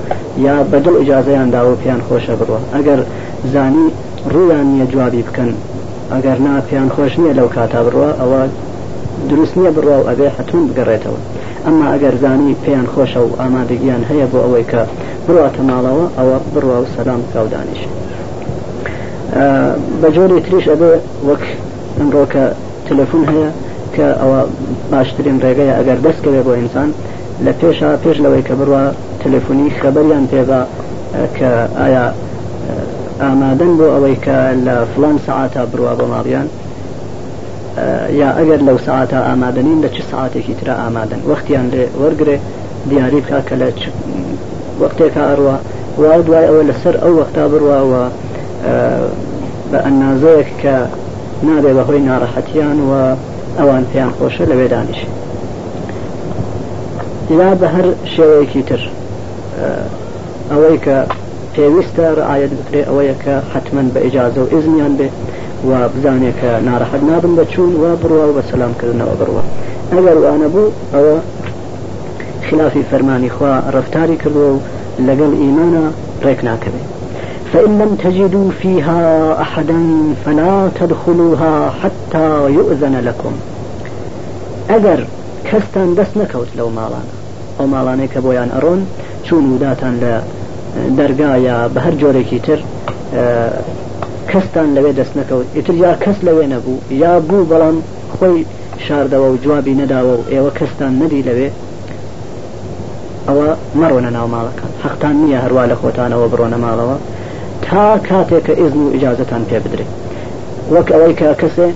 یا بەدڵ ئیجاازەیان داوە پێیان خۆشە بڕوە ئەگەر زانی ڕوویان نییە جوابی بکەن ئەگەر نا پێیان خۆش نییە لەو کاتا بڕوە ئەوە دروست نییە بڕوا و ئەبێ حتون بگەڕێتەوە ئەمە ئەگەر زانی پێیان خۆشە و ئامادەگیان هەیە بۆ ئەوەی کە بڕاتە ماڵەوە ئەوە بڕوا و سەسلام کاودانیش. بە جۆری تریش ئەبێ وەک ئەمڕۆکە تەلەفون هەیە کە ئەوە باشترین ڕێگەیە ئەگەر دەستکەوێ بۆ ئینسان لە پێشە پێش لەوەی کە بڕوە تەلەفۆنی خەبەریان پێدا کە ئایا ئامادەن بۆ ئەوەی کە لە فلان سعاتە بڕوە بۆ ماڵیان یا ئەگەر لەو سعاتە ئامادەنین لە چه سعاتێکی ترە ئامادەن وەختیان لێ وەرگێ دیاری بکە کە لە وەختێکە ئەڕوە وای دوای ئەوە لەسەر ئەو وەختا بڕواوە بە ئەنازۆیەک کە نابێ بەهۆی ناڕەحەتیان و ئەوان پێیان خۆشە لەوێ دانیش یا بە هەر شێوەیەکی تر ئەوەی کە پێویستە ڕعاەت بکرێ ئەوەیە کە حتمما بە ئیجاازە و ئزمیان بێ و بزانێ کە ناڕەحەت نابن بە چوون و بڕوە بە سەسلامکردنەوە بڕوە ئەگەر وانە بوو ئەوە خلافی فەرمانی خوا ڕفتاری کردووە و لەگەڵ ئیمانە ڕێک ناکەوێت فإن لم تجدوا فيها أحدا فلا تدخلوها حتى يؤذن لكم ئەگەر کەستان دەست نەکەوت لەو ماڵانە ئەو ماڵانەیە کە بۆیان ئەڕۆن چون وداتان لە دەرگایە بە هەر جۆرێکی تر کەستان لەوێ دەست نەکەوت ئیتر یا کەس لەوێ نەبوو یا بوو بەڵام خۆی شاردەوە و جوابی نەداوە و ئێوە کەستان نەدی لەوێ ئەوە مەڕۆنە ناو ماڵەکان حەختان نییە هەروە لە خۆتانەوە بڕۆنە ماڵەوە تا کاتێک کە ئزم و ئجازتان پێ بدرێت وەک ئەوەی کە کەسێ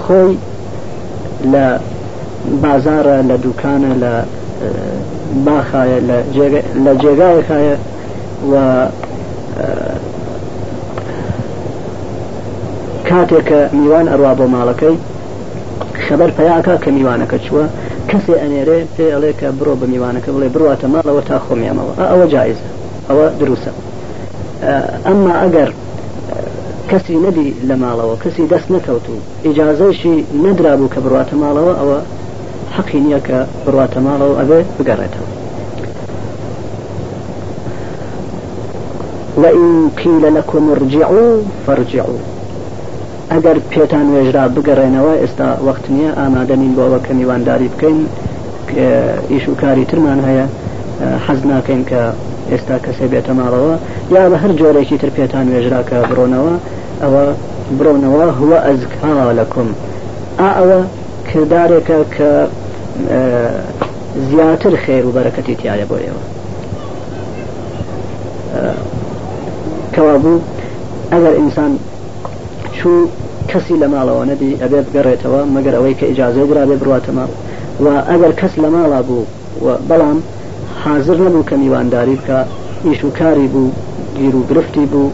خۆی لە بازارە لە دوکانە لە باخایە لە جێگایەکایە و کاتێک کە میوان ئەڕوا بۆ ماڵەکەی خەبەر پیاکە کە میوانەکە چووە کەسێ ئەنێرێ پێ ئەڵێ کە بڕۆ بە میوانەکە بڵێ بڕاتە ماڵەوە تا خۆمیامەوە ئەوە جایزە ئەوە دروستە ئەمما ئەگەر کەسی نەبی لە ماڵەوە کەسی دەست نەکەوت و ئیجاازەیشی نەدرابوو کە بڕاتە ماڵەوە ئەوە حەقی نییە کە بڕاتە ماڵەوە ئەبێ بگەڕێتەوە وإن قيل لكم ارجعوا فارجعوا ئەگەر پێتان وێژرا بگەڕێنەوە ئێستا وەخت نییە ئامادەنین بۆەوە کە میوانداری بکەین ئیش و کاری ترمان هەیە حەز ناکەین کە ئێستا کەسێ بێتە ماڵەوە یا بە هەر جۆرێکی تر پێتان وێژرا کە بڕۆنەوە ئەوە برۆنەوە هوە ئەزکاوە لەکم ئا ئەوە کردارێکە کە زیاتر خێر و بەرەکەتی تایە بۆ ئێوە کەوا بوو ئەگەر ئینسان چوو کەسی لە ماڵەوە نەدی ئەبێ بگەڕێتەوە مەگەر ئەوەی کە ئیجاازێ درا بێ بڕاتە ماڵ و ئەگەر کەس لە ماڵا بوو بەڵام حاضر نبوو کە میوانداری بکە ئیش و کاری بوو گیر و گرفتی بوو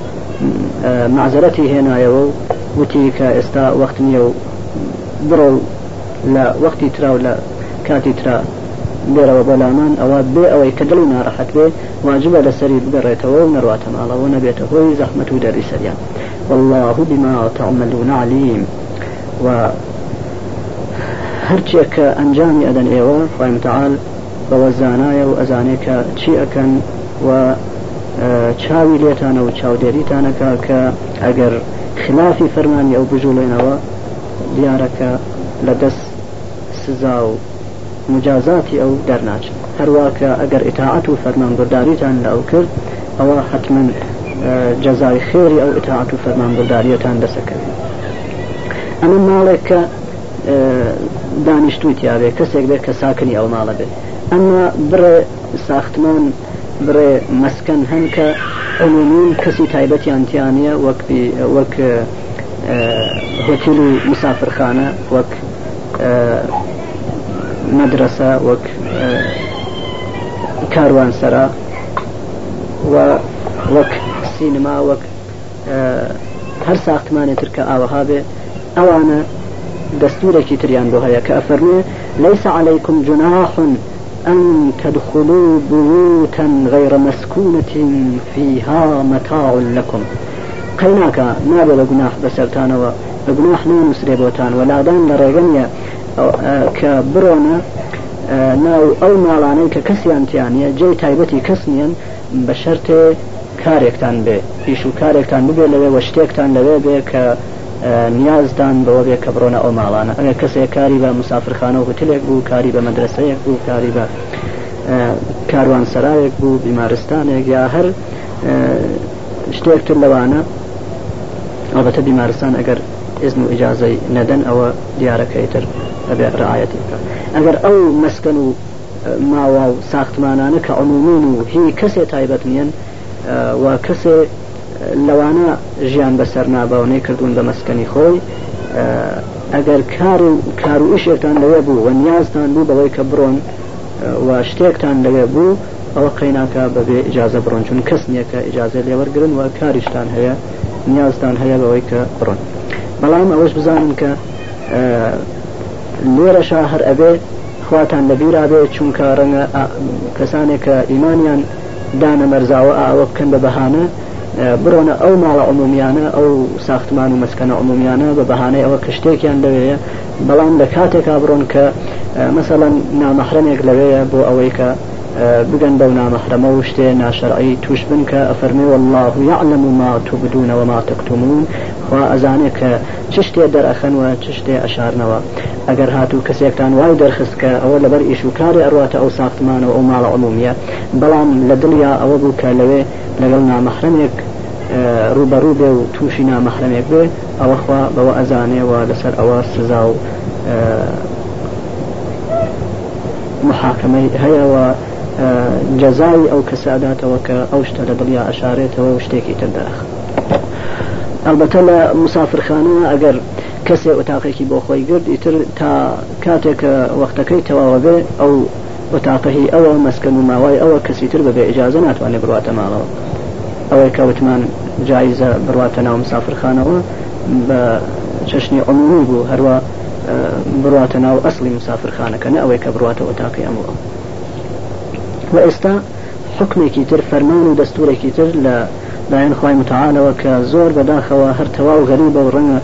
آه، معزەتی هێنایەوە و وتی کە ئێستا وەخت نییە و بڕۆ لە وەختی تراو لە کاتی ترا بێرەوە بەلامان ئەوە بێ ئەوەی کە دڵی ناڕەحەت بێ واجبە لەسەری بگەڕێتەوە و نەڕاتە ماڵەوە نەبێتە هۆی زەحمت و دەری سەریان والله بما تعملون عليم و هەرچێک کە ئەنجامی ئەدەن ئێوە خۆی متعال بەوە زانایە و ئەزانێت کە چی ئەەکەن و چاوی لێتانە و چاودێریتانەکە کە ئەگەر خلافی فەرمانی ئەو بژوڵێنەوە دیارەکە لە دەست سزا و مجازاتی ئەو دەرناچن هەروواکە ئەگەر ئتاعات و فەرمان برداریتان لە ئەو کرد ئەوە حتمما جەزای خێری ئەو ئتاعات و فەرمان برداریەتان دەسەکەوێت ئەمە ماڵێک کە دانیشتوتیاوێ کەسێک بێت کە ساکنی ئەو ماڵە بێت اما بر ساختمان بر مەسکەن هەن کە عمومون کەسی تایبەتیان تیانە وەک وەک هۆتل اه، و مسافرخانە وەک اه، مدرسە وەک اه، کاروانسەرا و وەک سینما وەک هەر ساختمانێ ترکە ئاوەها بێ ئەوانە دەستورێکی تریان بۆ هەیە کە ئەفەرمێ لەیس عەلەیکم جناح أن تدخلوا بيوتا غير مسكونة فيها متاع لكم قيناك ما بلا جناح بسرتان وجناح نون سريبوتان ولا دان لرغنيا كبرونا ناو ئەو ناڵانەی کە کەسیان تیانە جێ تایبەتی کەس نیەن بە شەرتێ کارێکتان بێ پیش و کارێکتان ببێ لەوێ وە شتێکتان لەوێ بێ کە نیازدان بەوەبێ کە بڕۆنە ئەو ماڵانە ئەگە کەسێک کاری بە مسافرخانە و هتلێک بوو کاری بە مەدرسەیەک بوو کاری بە کاروان سرایەک بوو بیمارستانێک یا هەر شتێکتر لەوانە ئەڵبەتە بیمارستان ئەگەر ئزم و ئیجاازەی نەدەن ئەوە دیارەکەیتر ئەبێ ڕایەتی بکە ئەگەر ئەو مەسکەن و ماوا و ساختمانانە کە عمومون و هی کەسێ تایبەت نیەن و کەسێ لەوانە ژیان بەسەر ناباونەی کردوون بە مەسکەنی خۆی ئەگەر کار و کار و ئیشێکتان لەوێ بوو و نیازتان بوو بەوەی کە بڕۆن و شتێکتان لەوێ بوو ئەوە قەیناکە بەبێ ئجاازە بڕۆن چون کەس نییە کە ئجاازە لێوەرگرن و کاریشتان هەیە نیازتان هەیە بەوەی کە بڕۆن بەڵام ئەوەش بزانن کە لێرەشا هەر ئەبێ خواتان لەبیرابێ چونکە ڕەنگە کەسانێک کە ئیمانیان دانە مەرزاوە ئەوە بکەن بە بەهانە برۆنە ئەو ماڵە عمومیانە ئەو ساختمان و مەسکەنە عمومیانە بە بەهانەی ئەوە کشتێکیان لەوەیە بەڵام لە کاتێکا بڕۆن کە مثلەن نامەحرمێک لەوەیە بۆ ئەوەی کە بگەن بەو نامەحرمە و شتێ ناشەرعی توش بن کە ئەفەرمی والله يعلم ما تبدون وما تكتمون خوا ئەزانێ کە چ شتێ دەرەخەنەوە چ شتێ ئەشارنەوە ئەگەر هاتوو کەسێکتان وای دەرخست کە ئەوە لەبەر ئیشوکاری ئەڕاتە ئەو ساختمانەوە ئەو ماڵە عمومیە بەڵام لە دڵیا ئەوە بوو کە لەوێ لەگەڵ نامەحرمێک ڕوبەڕوو بێ و تووشی نامەحرمێک بێ ئەوەخوا بەوە ئەزانێەوە لەسەر ئەوە سزا و محاکمەی هەیەەوە جەزای ئەو کەساداتەوە کە ئەو شتە لە دڵیا ئەشارێتەوە شتێکی ترداخت ئەلبەتە لە مسافرخانە ئەگەر کەسێ ئۆتاقێکی بۆ خۆی گرد ئیتر تا کاتێکە وەختەکەی تەواوە بێ ئەو وتاقهی ئەوە مەسکن و ماوای ئەوە کەسی تر بەبێ ئجاازە ناتوانێت بڕاتە ماڵەوە ئەوەیە کەوتمان جایزە بڕاتە ناو مسافرخانەوە بە چشنی عمومی بوو هەروە بڕاتە ناو ئەسلی مسافرخانەکە نە ئەوەی کە بڕاتە وتاقی ئەمەوە و ئێستا حکمێکی تر فەرمان و دەستورێکی تر لە لاەن خی متعاالەوە کە زۆر بەداخەوە هەر تەوا و غەری بە ڕەنگە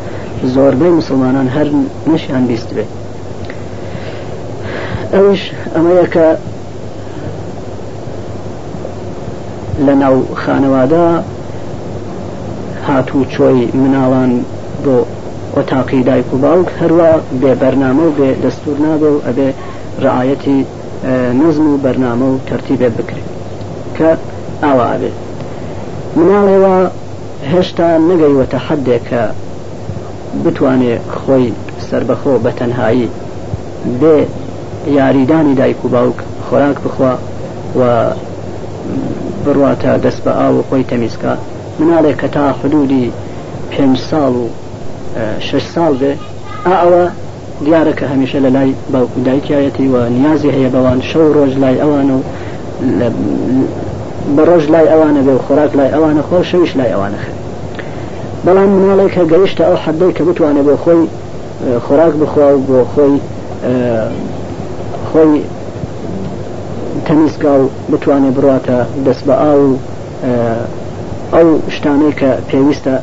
زۆربەی مسلمانان هەر نشیان بیست بێ ئەوش ئەمەیەکە لە ناو خانەوادا هاتوو چۆی مناڵان بۆ وەتاقی دایک و باوک هەروە بێ بەرنامە و بێ دەستور نابێ و ئەبێ ڕعاەتی نزم و بەرنامە و تەرتیبێ بکرێت کە ئاوا ئابێت مناڵێەوە هێشتا نەگەیوەتە حدێکە بتوانێت خۆی سربەخۆ بە تەنهایی بێ یاریدانی دایک و باوک خۆراک بخوا و بڕاتە دەست بە ئاو و خۆی تەمیزکە مناڵێک کە تا حدودی پێنج ساڵ و شش ساڵ بێ ئەوە دیارە کە هەمیشە لە لای باوکو دایکایەتی و نیازی هەیە بەوان شەو ڕۆژ لای ئەوان و بە ڕۆژ لای ئەوانە بێ و خۆراک لای ئەوانە خۆ شەویش لای ئەوانە خێ بەڵام مناڵێک کە گەیشتە ئەو حەدەی کە بتوانێ بۆ خۆی خۆراک بخوا و بۆ خۆی خۆی تەنیسگا و بتوانێ بڕاتە دەست بە ئا و ئەو شتانەی کە پێویستە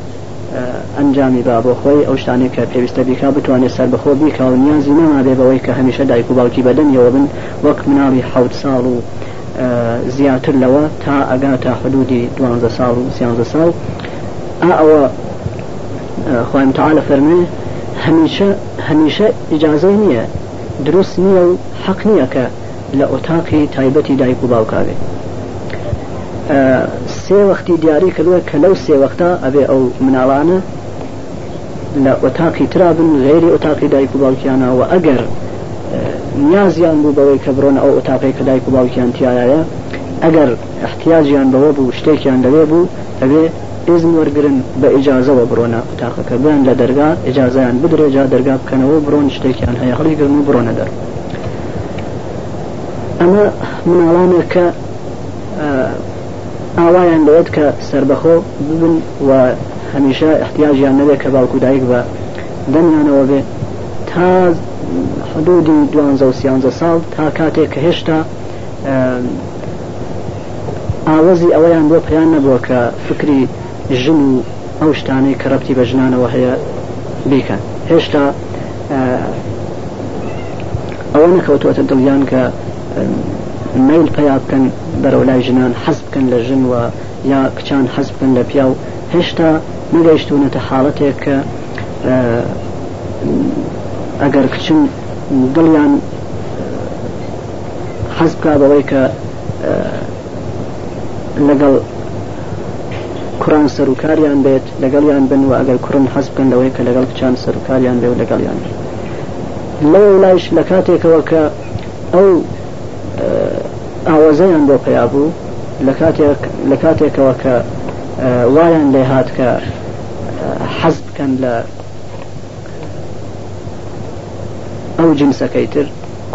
ئەنجامی با بۆ خۆی ئەو شتانێک کە پێویستە بیکا بتوانێت سەر بەخۆ بیکا و نیازی نەما بێ بەوەی کە هەمیشە دایک و باوکی بەدەنیەوە بن وەک مناڵی حوت ساڵ و زیاتر لەوە تا ئەگاتە حدودی دوانزە ساڵ و سیانزە ساڵ ئەوە خۆم تعاە فەرمێ هەمیشە هەمیشە ئیجاازەی نییە دروست نییە و حەق نییە کە لە ئۆتاقی تایبەتی دایک و باوکاوێ سێ وەختی دیاری کردوە کە لەو سێ وەختا ئەبێ ئەو مناڵانە لە ئۆتاقی ترابن غێری ئۆتاقی دایک و باوکیانەوە ئەگەر نیازیان بوو بەوەی کە بڕۆن ئەو ئۆتاقی کە دایک و باوکیان تایە ئەگەر احتیاجیان بەوە بوو شتێکیان لەوێ بوو دەبێ ئزم وەرگن بە ئجاازەوە بڕۆنە قوتاقەکە بیان لە دەرگا ئجاازیان بدرێجا دەرگا بکەنەوە بڕۆن شتێکیان هەیە خەڵیگرن و بڕۆنە دەر ئەمە مناڵانە کە ئاوایان دەوێت کە سربەخۆ ببن و هەمیشە احتیاجیان نەبێت کە باوکودایک بە دەمیانەوە بێ تا حدودی دوانزە و سیانزە ساڵ تا کاتێک کە هێشتا ئاوەزی ئەوەیان بۆ پێیان نەبووە کە فکری ژن و ئەو شتانەی کە ڕەتی بە ژنانەوە هەیە بیکەن هێشتا ئەوە نەکەوتوەتە دڵیان کە میل پیا بکەن بەرەو لای ژنان حەز بکەن لە ژن و یا کچان حەز بکەن لە پیا و هێشتا نگەیشتونەتە حاڵەتێک کە ئەگەر کچن دڵیان حەز بکە بەوەی کە لەگەڵ کوران سەرکاریان بێت لەگەڵیان بن و ئەگەر کوڕن حەز بکەن لەوەی کە لەگەڵ کچان سەرکاریان بێ و لەگەڵیان لەو لایش لە کاتێکەوە کە ئەو ئاوازەیان بۆ پیا بوو لە کاتێکەوە کە وایان لێ هات کە حەز بکەن لە ئەو جنسەکەیتر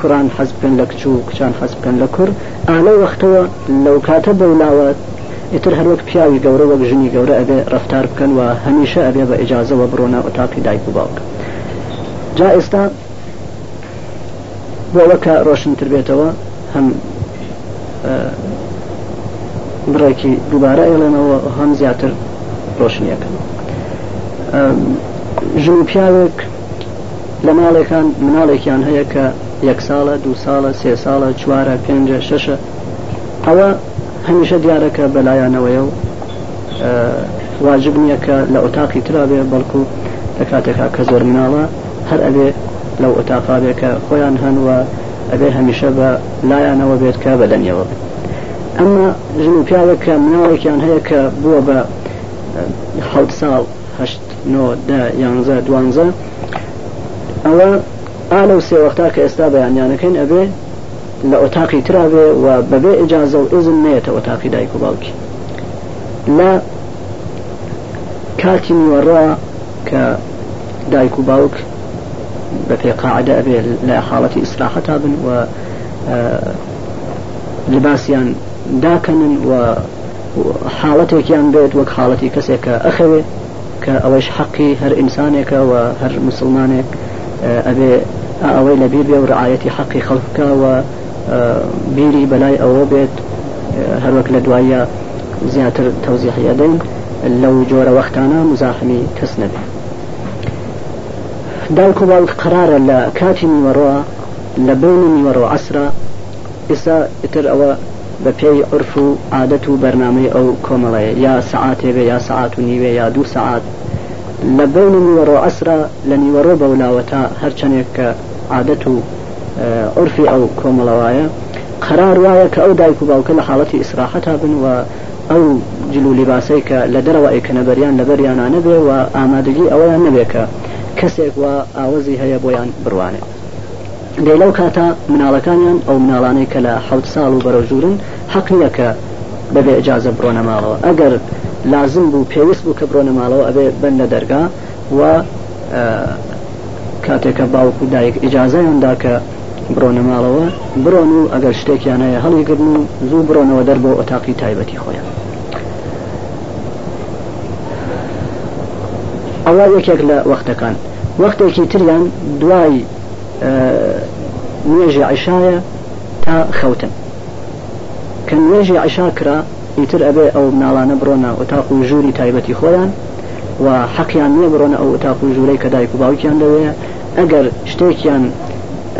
کوران حەز بکەن لە کچوو کچان حەز بکەن لە کوور ئالە وەختەوە لەو کاتە بەولاوە ئیتر هەروەک پیاوی گەورە وەک ژنی گەورە ئەبێ ڕفتار بکەن و هەمیشە ئەبێ بە ئجاازەوە بڕۆنا ئۆتاقی دایک و باوکە جا ئێستا بۆەوەکە ڕۆشنتر بێتەوە هەم بڕێکی دووبارە ئێڵێنەوە هەم زیاتر ڕۆشنیەکەن ژن پیاوێک لە ماڵێکان مناڵێکیان هەیە کە یەک ساڵە دو ساڵە سێ ساڵە چوارە پێنجە شەشە ئەوە هەمیشە دیارەکە بەلایەنەوەی و واجب نییە کە لە ئۆتاقی ترابێ بەڵکو لە کاتێکا کە زۆر مناڵە هەر ئەبێ لەو ئۆتاقابێکە خۆیان هەنوە ئەبێ هەمیشە بە لایەنەوە بێت کە بەدەنیەوە ئەمە ژن و پیاوێک کە مناڵێکیان هەیە کە بووە بە حوت ساڵ هەشت نۆ دا یانزە دوانزە ئەوە ئالە و سێ وەختا کە ئێستا بەیانیانەکەین ئەبێ لە ئۆتاقی ترابێ و بەبێ ئجازە و ئزم نێتە ئۆتاقی دایک و باوکی لە کاتی نیوەڕە کە دایک و باوک بە پێقاعدە ئەبێ لە حاڵەتی ئیسراحەتا بن و لباسیان داکەنن و حاڵەتێکیان بێت وەک حاڵەتی کەسێک کە ئەخەوێ کە ئەوەش حەقی هەر ئینسانێکە و هەر مسلمانێک ئەبێ ئەوەی لەبیر بێ و ڕعاەتی حەقی خەڵکە و بیری بەلای ئەوە بێت هەروەک لە دوایە زیاتر تەوزیحەدەین لەو جۆرە وەختانە مزاحمی کەس نەبێ داکو باڵ قرارە لە کاتی نیوەڕەوە لە بین نیوەڕەوە عسرا ئێستا ئتر ئەوە بە پێی عرف و عادەت و بەرنمەی ئەو کۆمەڵەیە یا سعاتێ بێ یا سعات و نیوێ یا دوو سعات لە بین نیوەڕۆ ئەسرا لە نیوەڕۆ بەولاوەتا هەرچەندێک کە عادەت و عرفی ئەو کۆمەڵەوایە قرار وایە کە ئەو دایک و باوکە لە حاڵەتی ئیسراحەتا بن و ئەو جلو لیباسەی کە لە دەرەوە ئێکنەبەریان لە بەریانانە بێ و ئامادەگی ئەویان نەبێکە کەسێک وە ئاوەزی هەیە بۆیان بڕوانێت لێ لەو کاتا مناڵەکانیان ئەو مناڵانەی کە لە حوت ساڵ و بەرەژورن حەق نییە کە بەبێ ئجازە بڕۆنەماڵەوە ئەگەر لازم بوو پێویست بوو کە بڕۆنە ماڵەوە ئەبێ بەندە دەرگا و کاتێکە باوکو دایک ئیجاازەیاندا کە بڕۆنە ماڵەوە برۆن و ئەگەر شتێکیانەیە هەڵیگرن و زوو بڕۆنەوە دەر بۆ ئۆتاقی تایبەتی خۆیان ئەوە یەکێک لە وەختەکان وەختێکی تریان دوای نوێژی عیشایە تا خەوتن کە نوێژی عیشا کرا ئیتر ئەبێ ئەو مناڵانە بڕۆنە ئۆتاق و ژووری تایبەتی خۆیان و حەقیان نییە بڕۆنە ئەو ئۆتاق و ژوورەی کە دایک و باوکیان دەوەیە ئەگەر شتێکیان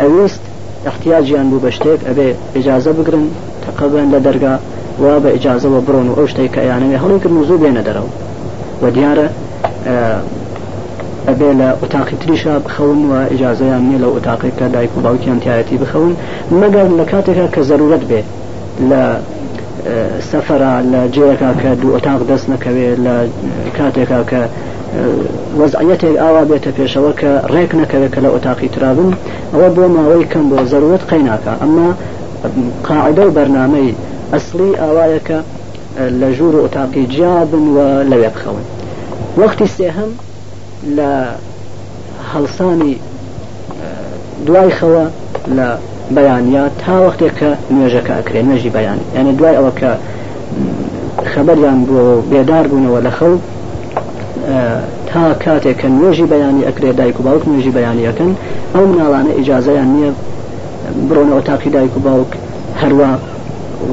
ئەوست احتیاجیان بوو بە شتێک ئەبێ ئجازە بگرن تەقەبن لە دەرگا وا بە ئجازەوە بڕۆن و ئەو شتێک کە یانەوێ هەڵی کرد زوو بێنە دەرەوە و دیارە ئەبێ آه، لە ئۆتاقی تریشا بخەون و سەفرە لە جێەکە کە دوو ئۆتاق دەست نەکەوێت لە کاتێکا کە وەزعەتێک ئاوا بێتە پێشەوە کە ڕێک نەکەوێت کە لە ئۆتاقی ترابن ئەوە بۆ ماوەی کەم بۆ زەروت قەیناکە ئەمما قاعدە و بەرنمەی ئەسلی ئاوایەکە لە ژوور و ئۆتاقی جیابن و لەوێ بخەون وەختی سێهم لە هەڵسانی دوای خەوە لە بەیانیا تا وەختێک کە نوێژەکە ئەکرێن نوێژی بەیان یعنی دوای ئەوە کە خەبەریان بۆ بێدار بوونەوە لە خەڵ تا کاتێک کە نوێژی بەیانی ئەکرێ دایک و باوک نوێژی بەیانیەکەن ئەو مناڵانە ئیجاازەیان نییە بڕۆنەوە تاقی دایک و باوک هەروە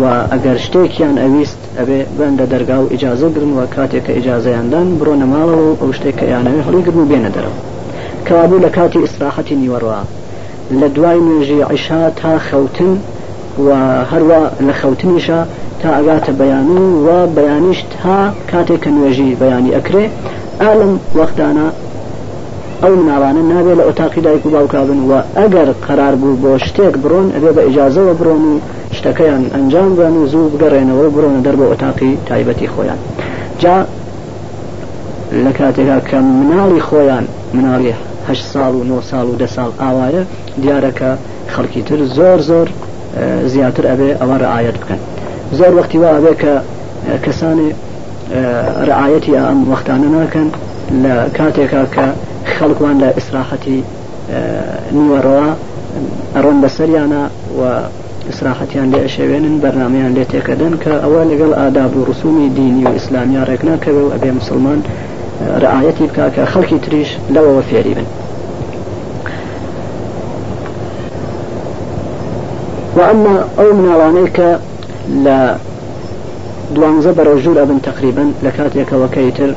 و ئەگەر شتێکیان ئەویست ئەبێ بەندە دەرگا و ئیجاازە گرنەوە کاتێک کە ئیجاازەیاندان بڕۆنە ماڵەوە ئەو شتێک کە یانەوێ هەڵی گرن و بێنە دەرەوە کەوابوو لە کاتی ئیسراحەتی نیوەڕوە لە دوای نوێژی عیشا تا خەوتن و هەروە لە خەوتنیشە تا ئەگاتە بەیان و بەیانیش تا کاتێک کە نوێژی بەیانی ئەکرێ ئالم وەختانە ئەو ناوانە نابێت لە ئۆتاقی دایک و باوکبن و ئەگەر قرار بوو بۆ شتێک بڕۆن ئەبێ بە ئیجاازەوە بڕۆن و شتەکەیان ئەنجام بن و زوو بگەڕێنەوە بڕۆنە دەر بە ئۆتاقی تایبەتی خۆیان جا لە کاتێکا کە مناڵی خۆیان مناڵی هەش ساڵ و 9 ساڵ و دە ساڵ ئاوایە دیارەکە خەڵکی تر زۆر زۆر زیاتر ئەبێ ئەوە ڕعاەت بکەن زۆر وەختی وا ئەبێ کە کەسانی ڕعاەتی ئەم وەختانە ناکەن لە کاتێکا کە خەڵکوان لە ئیسراحەتی نیوەڕەوە ئەڕۆن بەسەریانە و ئیسراحەتیان لێ ئەشێوێنن بەرنمەیان لێ تێکەدەن کە ئەوە لەگەڵ ئاداب و ڕسومی دینی و ئیسلامیا ڕێکناکەوێ و ئەبێ مسلمان ڕعاەتی بکە کە خەڵکی تریش لەوەوە فێری بن وأما ئەو مناڵانەی کە لە دوانزە بەرەو ژوور ئەبن تقریبن لە کاتێکەوەکەی تر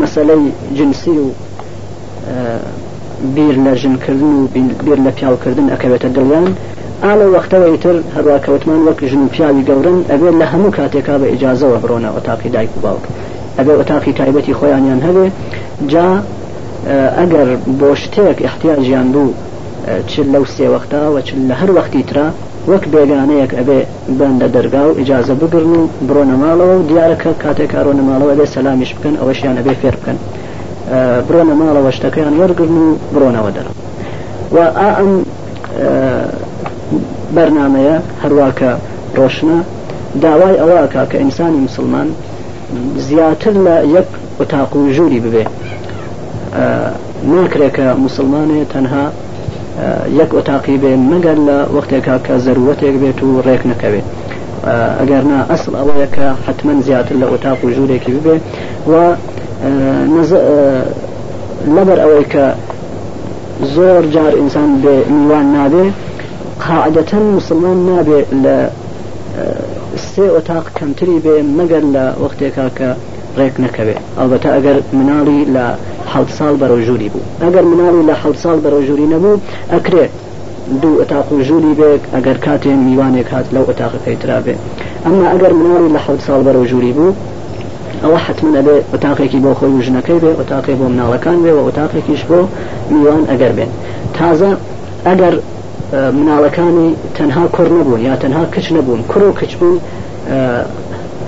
مەسلەی جنسی و بیر لە ژنکردن و بیر لە پیاوکردن ئەکەوێتە دڵیان ئاڵە وەختەوەی تر هەروە کەوتمان وەک ژن پیاوی گەورن ئەبێت لە هەموو کاتێکا بە ئجاازەوە بڕۆنە ئۆتاقی دایک و باوک ئەبێ ئۆتاقی تایبەتی خۆیانیان هەبێ جا ئەگەر بۆ شتێک احتیاجیان بوو چل لەو سێوەختا و چل لە هەر وەختی ترا وەک بێگانەیەک ئەبێ بندە دەرگا و ئجاازە بگرن و بڕۆنە ماڵەوە و دیارەکە کاتێک کارۆنە ماڵەوە بێ سەلامیش بکەن ئەوەشیان ئەبێ فێر بکەن برۆنە ماڵەوە شتەکەیان وەرگن و بڕۆنەوە دەرم و ئا ئەم بەرنمەیە هەرواکە ڕۆشنە داوای ئەوەکە کە ئینسانی مسلمان زیاتر لە یەک وتاق و ژووری ببێ ناکرێکە مسلمانێ تەنها یەک وتاقی بێ مەگەر لە وەختێکا کە زەروەتێک بێت و ڕێک نەکەوێت ئەگەرنا ئەسڵ ئەوەیەکە حتمما زیاتر لە وتاق و ژوورێکی ببێ و لەبەر ئەوەی کە زۆر جار ئینسان بێ میوان نابێ قاعدة مسلمان نابع ل سێ ئۆتاق کەمتری بێ مەگەر لە وەختێکا کە ڕێک نەکەوێ ئەوبەتە ئەگەر مناڵی لە حە ساڵ بەرەژووری بوو ئەگەر مناڵی لە حە ساڵ بەرەژووری نەبوو ئەکرێ دوو ئەتاق و ژووری بێک ئەگەر کاتێ میوانێک هات لەو اما ترا بێ ئەمما ئەگەر مناڵی لە حە ساڵ بەرەژووری بوو ئەوە حتممە دەبێت ئۆتاقێکی بۆ خۆی ژنەکەی بێ ئۆتاقی بۆ مناڵەکان بێ و ئۆتاقێکیش بۆ میوان ئەگەر بێن تازە ئەگەر مناڵەکانی تەنها کوڕ نەبوون یا تەنها کچ نەبوون کوڕ و کچ بوون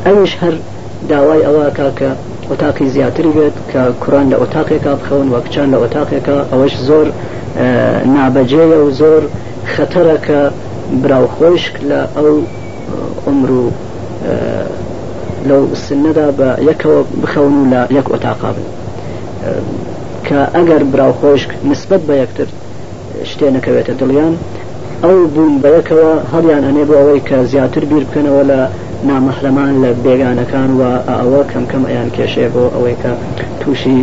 ئەوش هەر داوای ئەوە کاکە ئۆتاقی زیاتری بێت کە کوڕان لە ئۆتاقێکا بخەون وە کچان لە ئۆتاقێکە ئەوەش زۆر نابەجێە و زۆر خەتەرە کە براوخۆشک لە ئەو عمر و لەو سنەدا بە یەکەوە بخەون و لە یەک ئۆتاقا بن کە ئەگەر براوخۆشک نسبت بە یەکتر شتێنەکەوێتە دڵیان ئەو بوون بەیەکەوە هەڵیان ئەنێ بۆ ئەوەی کە زیاتر بیر بکەنەوە لە نامەحرەمان لە بێگانەکان و ئەوە کەم کەم ئەیان کێشێ بۆ ئەوەی کە تووشی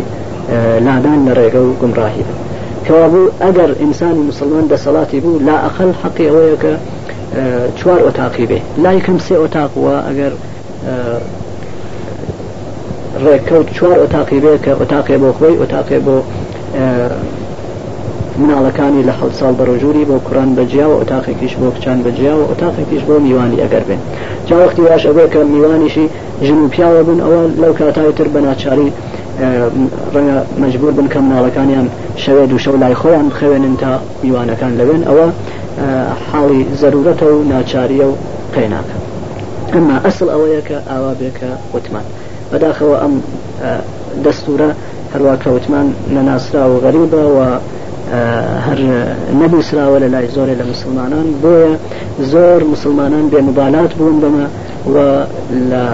لادان لە ڕێگە و گمڕاهی بن کەوابوو ئەگەر ئینسانی مسلمان دەسەڵاتی بوو لا ئەخەل حەقی ئەوەیە کە چوار ئۆتاقی بێ لایکم سێ ئۆتاقوە ئەگەر ڕێککەوت چوار ئۆتاقی بێ کە ئۆتاقێ بۆ خۆی ئۆتاقێ بۆ مناڵەکانی لە حەوت ساڵ بەڕۆژوری بۆ کوڕان بەجیا و ئۆتاقێکیش بۆ کچان بەجیا و ئۆتاقێکیش بۆ میوانی ئەگەر بێن چاوەختی واش ئەوێ کە میوانیشی ژن و پیاوە بن ئەوە لەو کاتای تر بە ناچاری ڕەنگە مەجبور بن کە مناڵەکانیان شەوێ دوو شەو لای خۆیان خوێنن تا میوانەکان لەوێن ئەوە حاڵی زەرورەتە و ناچاریە و قەیناکە ئەمما ئەسڵ ئەوەیە کە ئاوا بێکە وتمان بەداخەوە ئەم دەستورە هەروە کەوتمان نەناسرا و غەریبە و هەر نەبووسراوە لە لای زۆرێ لە مسلمانان بۆیە زۆر مسلمانان بێمبالات بوون بمە و لە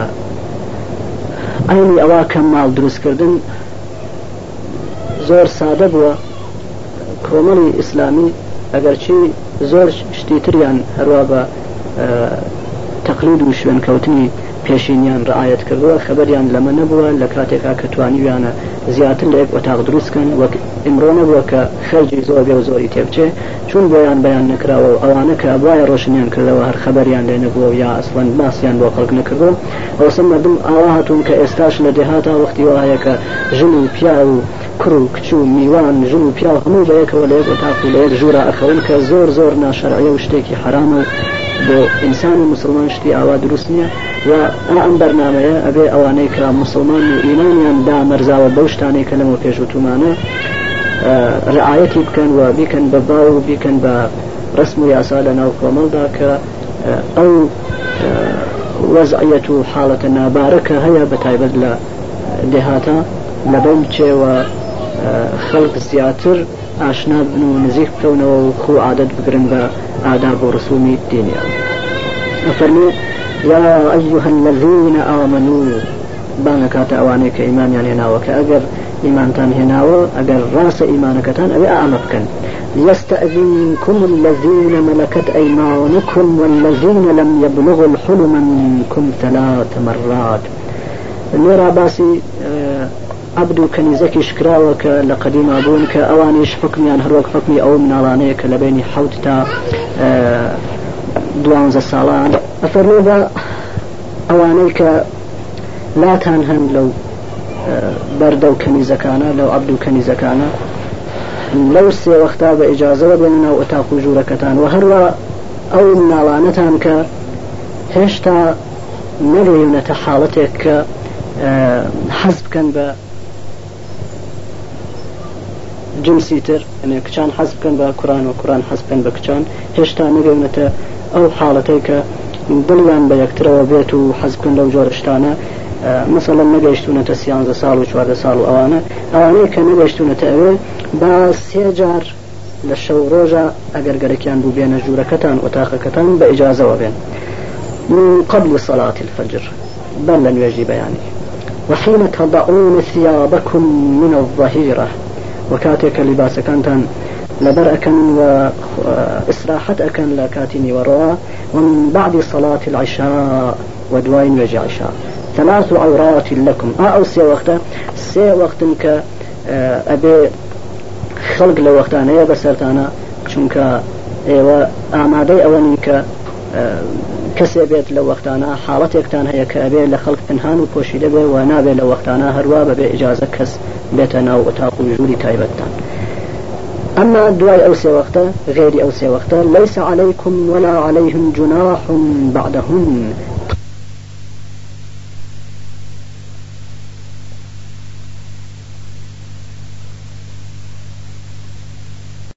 ئەینی ئەوە کەم ماڵ دروستکردن زۆر سادە بووە کۆمەڵی ئیسلامی ئەگەرچی زۆر شتی تریان هەروە بە تەقلید و شوێنکەوتنی پێشینیان ڕعاەت کردووە خبریان لەمە نەبووە لە کاتێکا کە توانیویانە زیاتر لە یەک وەتاق دروستکەن وەک ئمرۆ نەبووە کە خەرجی زۆر بێ و زۆری تێبچێ چون بۆیان بەیان نکراوە و ئەوانە کە وایە ڕۆشنیان کردەوە هەر خبریان لێ نەبووە یا ئەسڵند باسییان بۆ خەڵک نکردو ئەوسم مردم ئاوا هاتون کە ئێستاش لە دێهاتا وەختی وایەکە ژن و پیا و کڕ و کچ و میوان ژن و پیا هەموو لەیەکەوە لەیەک وەتاق و لەیەک ژوورە ئەخەون کە زۆر زۆر ناشەرعە و شتێکی حرامە و بۆ ئینسان و مسلمان شتی ئاوا دروست نییە و ئەم بەرنمەیە ئەبێ ئەوانەی کە مسلمان و ئینانیان دا مەرزاوە بەو شتانەی کە لەمە پێشوتمانە ڕعاەتی بکەن و بیکەن بە باو و بیکەن بە ڕسم و یاسا لە ناو کۆمەڵدا کە ئەو وەزعەت و حاڵەتە نابارەکە هەیە بە تایبەت لە دێهاتە لە بەم چێوە خەڵک زیاتر ئاشنا بن و نزیک بکەونەوە و خو عادەت بگرن بە آداب ورسوم الدين أفرمي يا أيها الذين آمنوا بانك أوانيك إيمان يعني هنا وكأجر إيمان تان هنا وأجر راس إيمانك تان أبي أعمقكن يستأذنكم الذين ملكت أيمانكم والذين لم يبلغوا الحلم منكم ثلاث مرات نورا باسي آه، عبد كنيزك شكرا وك لقديم أبون أوانيش حكمي عن هروك حكمي أو من أوانيك لبيني حوت تا دوانزە ساڵان ئەفەرمێ بە ئەوانەی کە لاتان هەن لەو بەردە و کەنیزەکانە لەو عبد و کەنیزەکانە لەو سێوەختا بە ئیجاازەوە بێنە و ئەتاق و ژوورەکەتان و هەروە ئەو ناڵانەتان کە هێشتا نەڕێونەتە حاڵەتێک کە حەز بکەن بە جنسی تر ئەێ کچان حەز بکەن بە کوران و کوران حەز بکەن بە کچان هێشتا نەگەونەتە ئەو حاڵەتەی کە دڵیان بە یەکترەوە بێت و حەز بکەن لەو جۆرشتانە مثللا نەگەیشتونەتە سیانزە ساڵ و چواردە ساڵ و ئەوانە ئەوانەیە کە نەگەیشتونەتە ئەوێ با سێجار لە شەو ڕۆژە ئەگەر گەرەکیان بوو بێنە ژوورەکەتان وتاقەکەتان بە ئیجاازەوە بێن قبل صلاة الفجر بل لن يجي بياني وحين تضعون ثيابكم من الظهيره وكاتك لباس كانتان لبر أكن وإسراحة أكن لكاتني وروا ومن بعد صلاة العشاء ودوين نجي عشاء ثلاث عورات لكم آه، أو سي وقت سي وقت ك آه، أبي خلق أنا يا بسرت أنا شنك ايوا أعمادي أولين ك آه، کەسێ بێت لە وەختانە حاڵەتێکتان هەیە کە ئەبێ لە خەڵک پنهان و پۆشیدە بێ و نابێ لە وەختانە هەروە بەبێ ئجازە کەس بێتە ناو ئۆتاق و ژووری تایبەتتان أما دواي أو سوختة غير أو سوختة ليس عليكم ولا عليهم جناح بعدهم